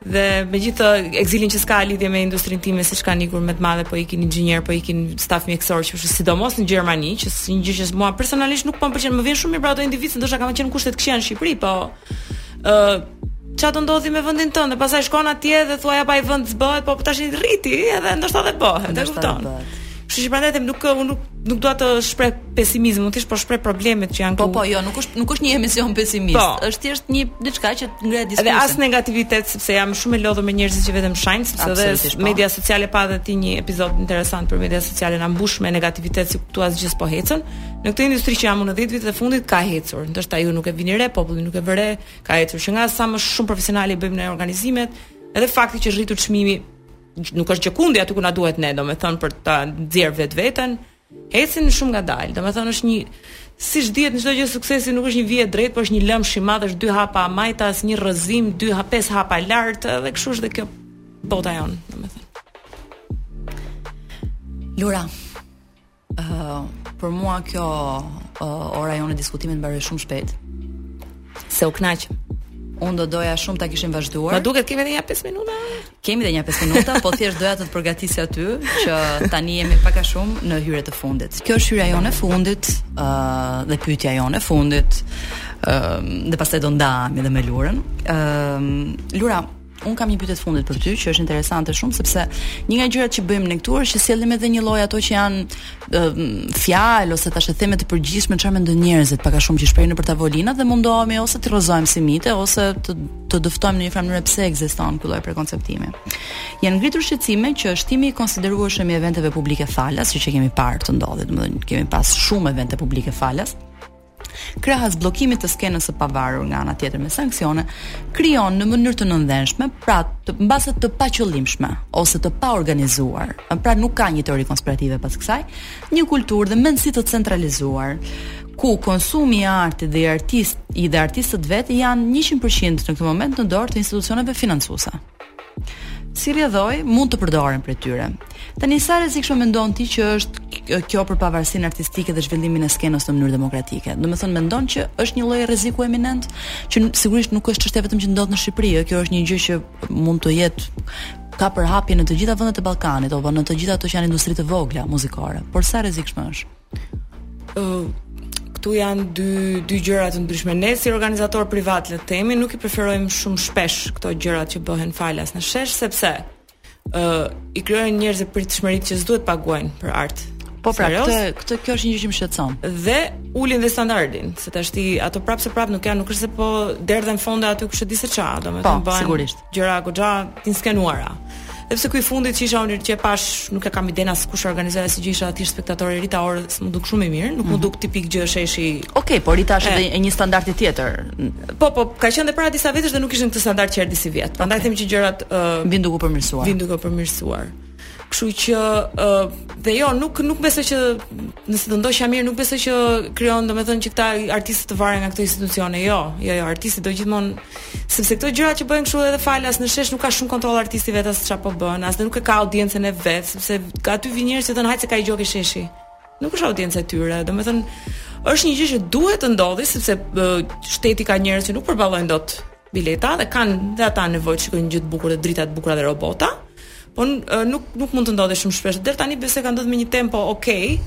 Dhe me gjithë ekzilin që s'ka lidhje me industrinë time, siç kanë ikur me të madhe, po ikin inxhinierë, po ikin staf mjekësor, që është sidomos në Gjermani, që është një gjë që mua personalisht nuk po më pëlqen, më vjen shumë mirë për ato individë, se ndoshta kanë qenë kushte të këqija në Shqipëri, po ë uh, ça do ndodhë me vendin tënd, pastaj shkon atje dhe thua ja po ai vend s'bëhet, po tashi rri ti edhe ndoshta dhe bëhet, e kupton. Kështu që prandaj them nuk unë nuk nuk dua të shpreh pesimizëm, unë thjesht po shpreh problemet që janë këtu. Po po, jo, nuk është nuk është një emision pesimist. Po. Është thjesht një diçka që ngre diskutim. Dhe as negativitet sepse jam shumë e lodhur me njerëzit që vetëm shajnë, sepse dhe po. media sociale pate dhe ti një episod interesant për media sociale na mbush me negativitet si këtu asgjë s'po ecën. Në këtë industri që jam unë 10 vitet e fundit ka ecur. Ndoshta ju nuk e vini re, populli nuk e vë re, ka ecur që nga sa më shumë profesionale bëjmë në organizimet, edhe fakti që është rritur çmimi nuk është gjëkundi aty ku na duhet ne, domethënë për ta nxjerr vetveten, ecin shumë ngadalë. Domethënë është një siç dihet në çdo gjë suksesi nuk është një vijë e drejtë, por është një lëmsh i madh, është dy hapa majtas, një rrëzim, dy ha pesë hapa lart, edhe kështu është dhe kjo bota jon, domethënë. Lura. Uh, për mua kjo uh, ora jonë e diskutimit mbaroi shumë shpejt. Se u kënaqëm. Unë do doja shumë ta kishim vazhduar. Më duket kemi edhe një 5 minuta. Kemi edhe një 5 minuta, po thjesht doja të të përgatisja aty që tani jemi pak a shumë në hyrje të fundit. Kjo është hyrja jonë e fundit, ë uh, dhe pyetja jonë e fundit. ë uh, dhe pastaj do ndahemi edhe me Lurën. ë uh, Lura, Unë kam një pyetje të fundit për ty që është interesante shumë sepse një nga gjërat që bëjmë ne këtu është që sjellim edhe një lloj ato që janë uh, fjalë ose thashetheme të përgjithshme çfarë mendojnë njerëzit pak a shumë që shprehin nëpër tavolina dhe mundohemi ose të rrëzojmë si mite ose të të dëftojmë në një farë mënyrë pse ekziston ky lloj prekonceptimi. Janë ngritur shqetësime që shtimi i konsiderueshëm i eventeve publike falas, siç e kemi parë të ndodhë, domethënë kemi pas shumë evente publike falas, krahas bllokimit të skenës së pavarur nga ana tjetër me sanksione, krijon në mënyrë të nëndheshme, pra të mbase të paqëllimshme ose të paorganizuar, pra nuk ka një teori konspirative pas kësaj, një kulturë dhe mendësi të centralizuar, ku konsumi i artit dhe i artist i dhe artistët vetë janë 100% në këtë moment në dorë të institucioneve financuese. si rrjedhojë mund të përdoren prej tyre. Tani sa e rrezikshme mendon ti që është kjo për pavarësinë artistike dhe zhvillimin e skenës në mënyrë demokratike? Domethënë mendon që është një lloj rreziku eminent që sigurisht nuk është çështje vetëm që ndodh në Shqipëri, jo, kjo është një gjë që mund të jetë ka përhapje në të gjitha vendet e Ballkanit, apo në të gjitha ato që janë industri të vogla muzikore. Por sa e rrezikshme është? këtu janë dy dy gjëra të ndryshme. Ne si organizatorë privatë le të themi, nuk i preferojmë shumë shpesh këto gjërat që bëhen falas në shesh sepse ë uh, i krijojnë njerëzve pritshmëritë që s'duhet paguajnë për art. Po pra, këtë këtë kjo është një gjë që më shqetëson. Dhe ulin dhe standardin, se tashti ato prapëseprapë nuk janë, nuk është se po derdhen fonde aty kush e di se ça, domethënë po, bëhen. Po, sigurisht. Gjëra goxha të inskenuara. Dhe pse ky i fundit që isha unë që pashë, nuk e kam idenë as kush organizoi asgjë isha aty spektatore Rita Orës, m'u duk shumë i mirë, nuk m'u mhm. duk tipik gjë sheshi. Okej, okay, por Rita është edhe një standard tjetër. Po, po, ka qenë edhe para disa vitesh dhe nuk ishte në këtë standard që erdhi sivjet. Prandaj okay. them që gjërat uh, vin duke u përmirësuar. Vin duke u përmirësuar. Kështu që ë uh, dhe jo, nuk nuk besoj që nëse të ndoqa mirë, nuk besoj që krijon, domethënë që këta artistë të varen nga këto institucione. Jo, jo, jo, artisti do gjithmonë sepse këto gjëra që bëhen kështu edhe falas në shesh nuk ka shumë kontroll artisti vetë as çfarë po bën, as nuk e ka audiencën e vet, sepse aty vijnë njerëz që thonë hajt se ka një gjë te sheshi. Nuk është audienca e tyre, domethënë është një gjë që duhet të ndodhi sepse shteti ka njerëz që nuk përballojnë dot bileta dhe kanë dhe ata nevojë të shikojnë gjëra të bukura dhe drita të bukura dhe robota. Po nuk nuk mund të ndodhë shumë shpesh. Deri tani besoj ka ndodhur me një tempo okay.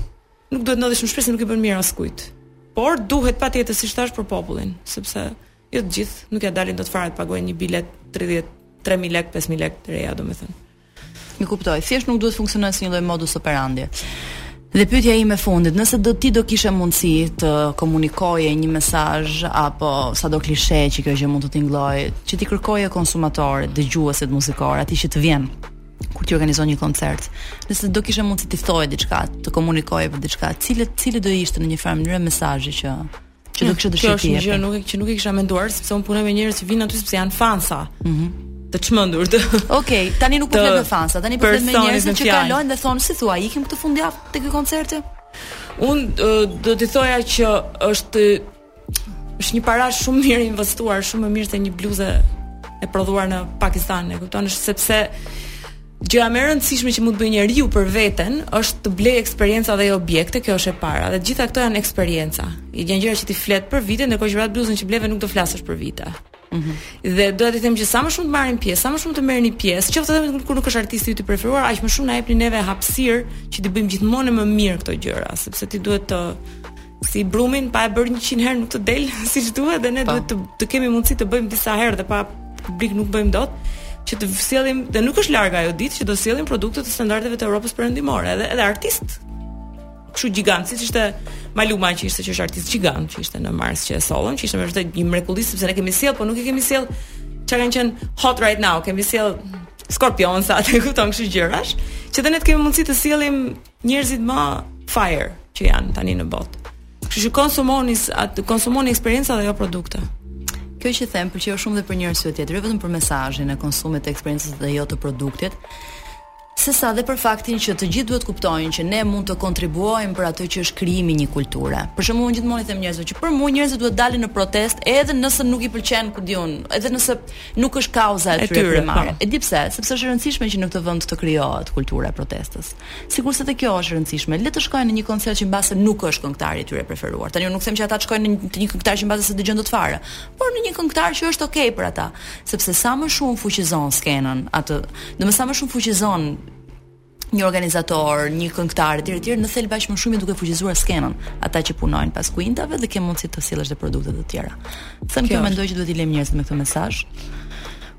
Nuk duhet të ndodhë shumë shpesh se nuk i bën mirë askujt. Por duhet patjetër siç thashë për popullin, sepse jo të gjithë nuk ia dalin dot fare të paguajnë një biletë 30 3000 lekë, 5000 lekë të reja, domethënë. E kuptoj. Thjesht nuk duhet të funksionojë si një lloj modus operandi. Dhe pyetja ime e fundit, nëse do ti do kishe mundësi të komunikoje një mesazh apo sado klishe që kjo gjë mund të tingëllojë, që t'i kërkoje konsumatorit, dëgjuesit muzikor, atij që të vjen kur ti organizon një koncert, nëse do kishe mundësi t'i thoje diçka, të komunikoje për diçka, cili cili do ishte në një farë mënyre mesazhi që që do kishe dëshirë të jepje. Nuk e që nuk e kisha menduar sepse unë punoj me njerëz që vijnë aty sepse janë fansa. Mhm. Mm të çmendur të. Okej, okay, tani nuk po flet me fansa, tani po flet me njerëz që kalojnë dhe thonë si thua, ikim këtë fundjavë te ky koncert? Unë uh, do t'i thoja që është është një para shumë mirë e investuar, shumë më mirë se një bluzë e prodhuar në Pakistan, e kupton? Është sepse Gjëja më e rëndësishme që mund të bëjë njeriu për veten është të blejë eksperienca dhe jo objekte, kjo është e para. Dhe të gjitha këto janë eksperienca. Janë gjëra që ti flet për vite, ndërkohë që për atë bluzën që bleve nuk do flasësh për vite. Mm -hmm. Dhe do t'i them që sa më shumë të marrin pjesë, sa më shumë të merrni pjesë, qoftë edhe kur nuk është artisti yt i preferuar, aq më shumë na jepni neve hapësirë që t'i bëjmë gjithmonë më mirë këto gjëra, sepse ti duhet të si brumin pa e bërë 100 herë nuk të del siç duhet dhe ne duhet të, të kemi mundësi ta bëjmë disa herë dhe pa publik nuk bëjmë dot që të sjellim dhe nuk është larg ajo ditë që do sjellim produkte të standardeve të Evropës Perëndimore edhe edhe artistë kështu gjigantë siç ishte Maluma që ishte që është artist gjigant që ishte në mars që e sollën që ishte me të vërtetë një mrekulli sepse ne kemi sjellë po nuk i kemi sjellë kur kanë qenë hot right now kemi sjellë Scorpions-at e kupton kështu gjërash që dhe ne të kemi mundësi të sjellim Njerëzit më fire që janë tani në botë. Kështu që konsumoni atë konsumoni eksperienca dhe jo produkte. Kjo që the më pëlqeu shumë dhe për njerëz të tjerë, jo vetëm për mesazhin e konsumit të eksperiencës dhe jo të produktit. Sesa dhe për faktin që të gjithë duhet kuptojnë që ne mund të kontribuojmë për atë që është krijimi i një kulture. Për shembull, unë gjithmonë i them njerëzve që për mua njerëzit duhet dalin në protestë edhe nëse nuk i pëlqen ku diun, edhe nëse nuk është kauza e tyre primare. Po. E di pse? Sepse është e rëndësishme që në këtë vend të krijohet kultura e protestës. Sikurse dhe kjo është e rëndësishme. Le të shkojnë në një koncert që mbase nuk është këngëtari i tyre preferuar. Tani unë nuk them që ata të shkojnë në një këngëtar që mbase s'e dëgjojnë dot fare, por në një këngëtar që është okay për ata, sepse sa më shumë fuqizon skenën atë, domethënë sa më shumë fuqizon një organizator, një këngëtar etj etj, në thelb aq më shumë duke fuqizuar skenën, ata që punojnë pas kuintave dhe ke mundësi të sjellësh dhe produkte të tjera. Them kjo mendoj që duhet t'i lëmë njerëzit me këtë mesazh.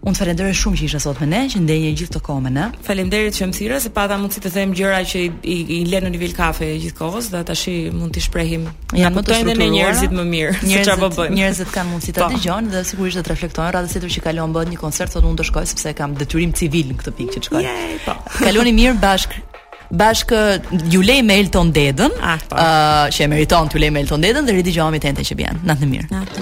Unë të falenderoj shumë që ishe sot me ne, që ndenje gjithë këtë kohë me ne. Faleminderit që më thirre, se pata mundësi të them gjëra që i, i, i lë në nivel kafe gjithë kohës dhe tash mund të shprehim. Janë më të kuptuar ne njerëzit më mirë, njerëzit, çfarë po bëjmë. Njerëzit kanë mundësi ta po. dëgjojnë dhe sigurisht do të reflektojnë radhës tjetër që kur bëhet një koncert, thotë unë do shkoj sepse kam detyrim civil në këtë pikë që shkoj. Yeah, po. Kaloni mirë bashkë bashkë ju lë me Elton Dedën, ah, po. ë uh, që e meriton t'ju lë me Elton Dedën dhe ridëgjohemi të enjten që vjen. Natën e mirë. Natën.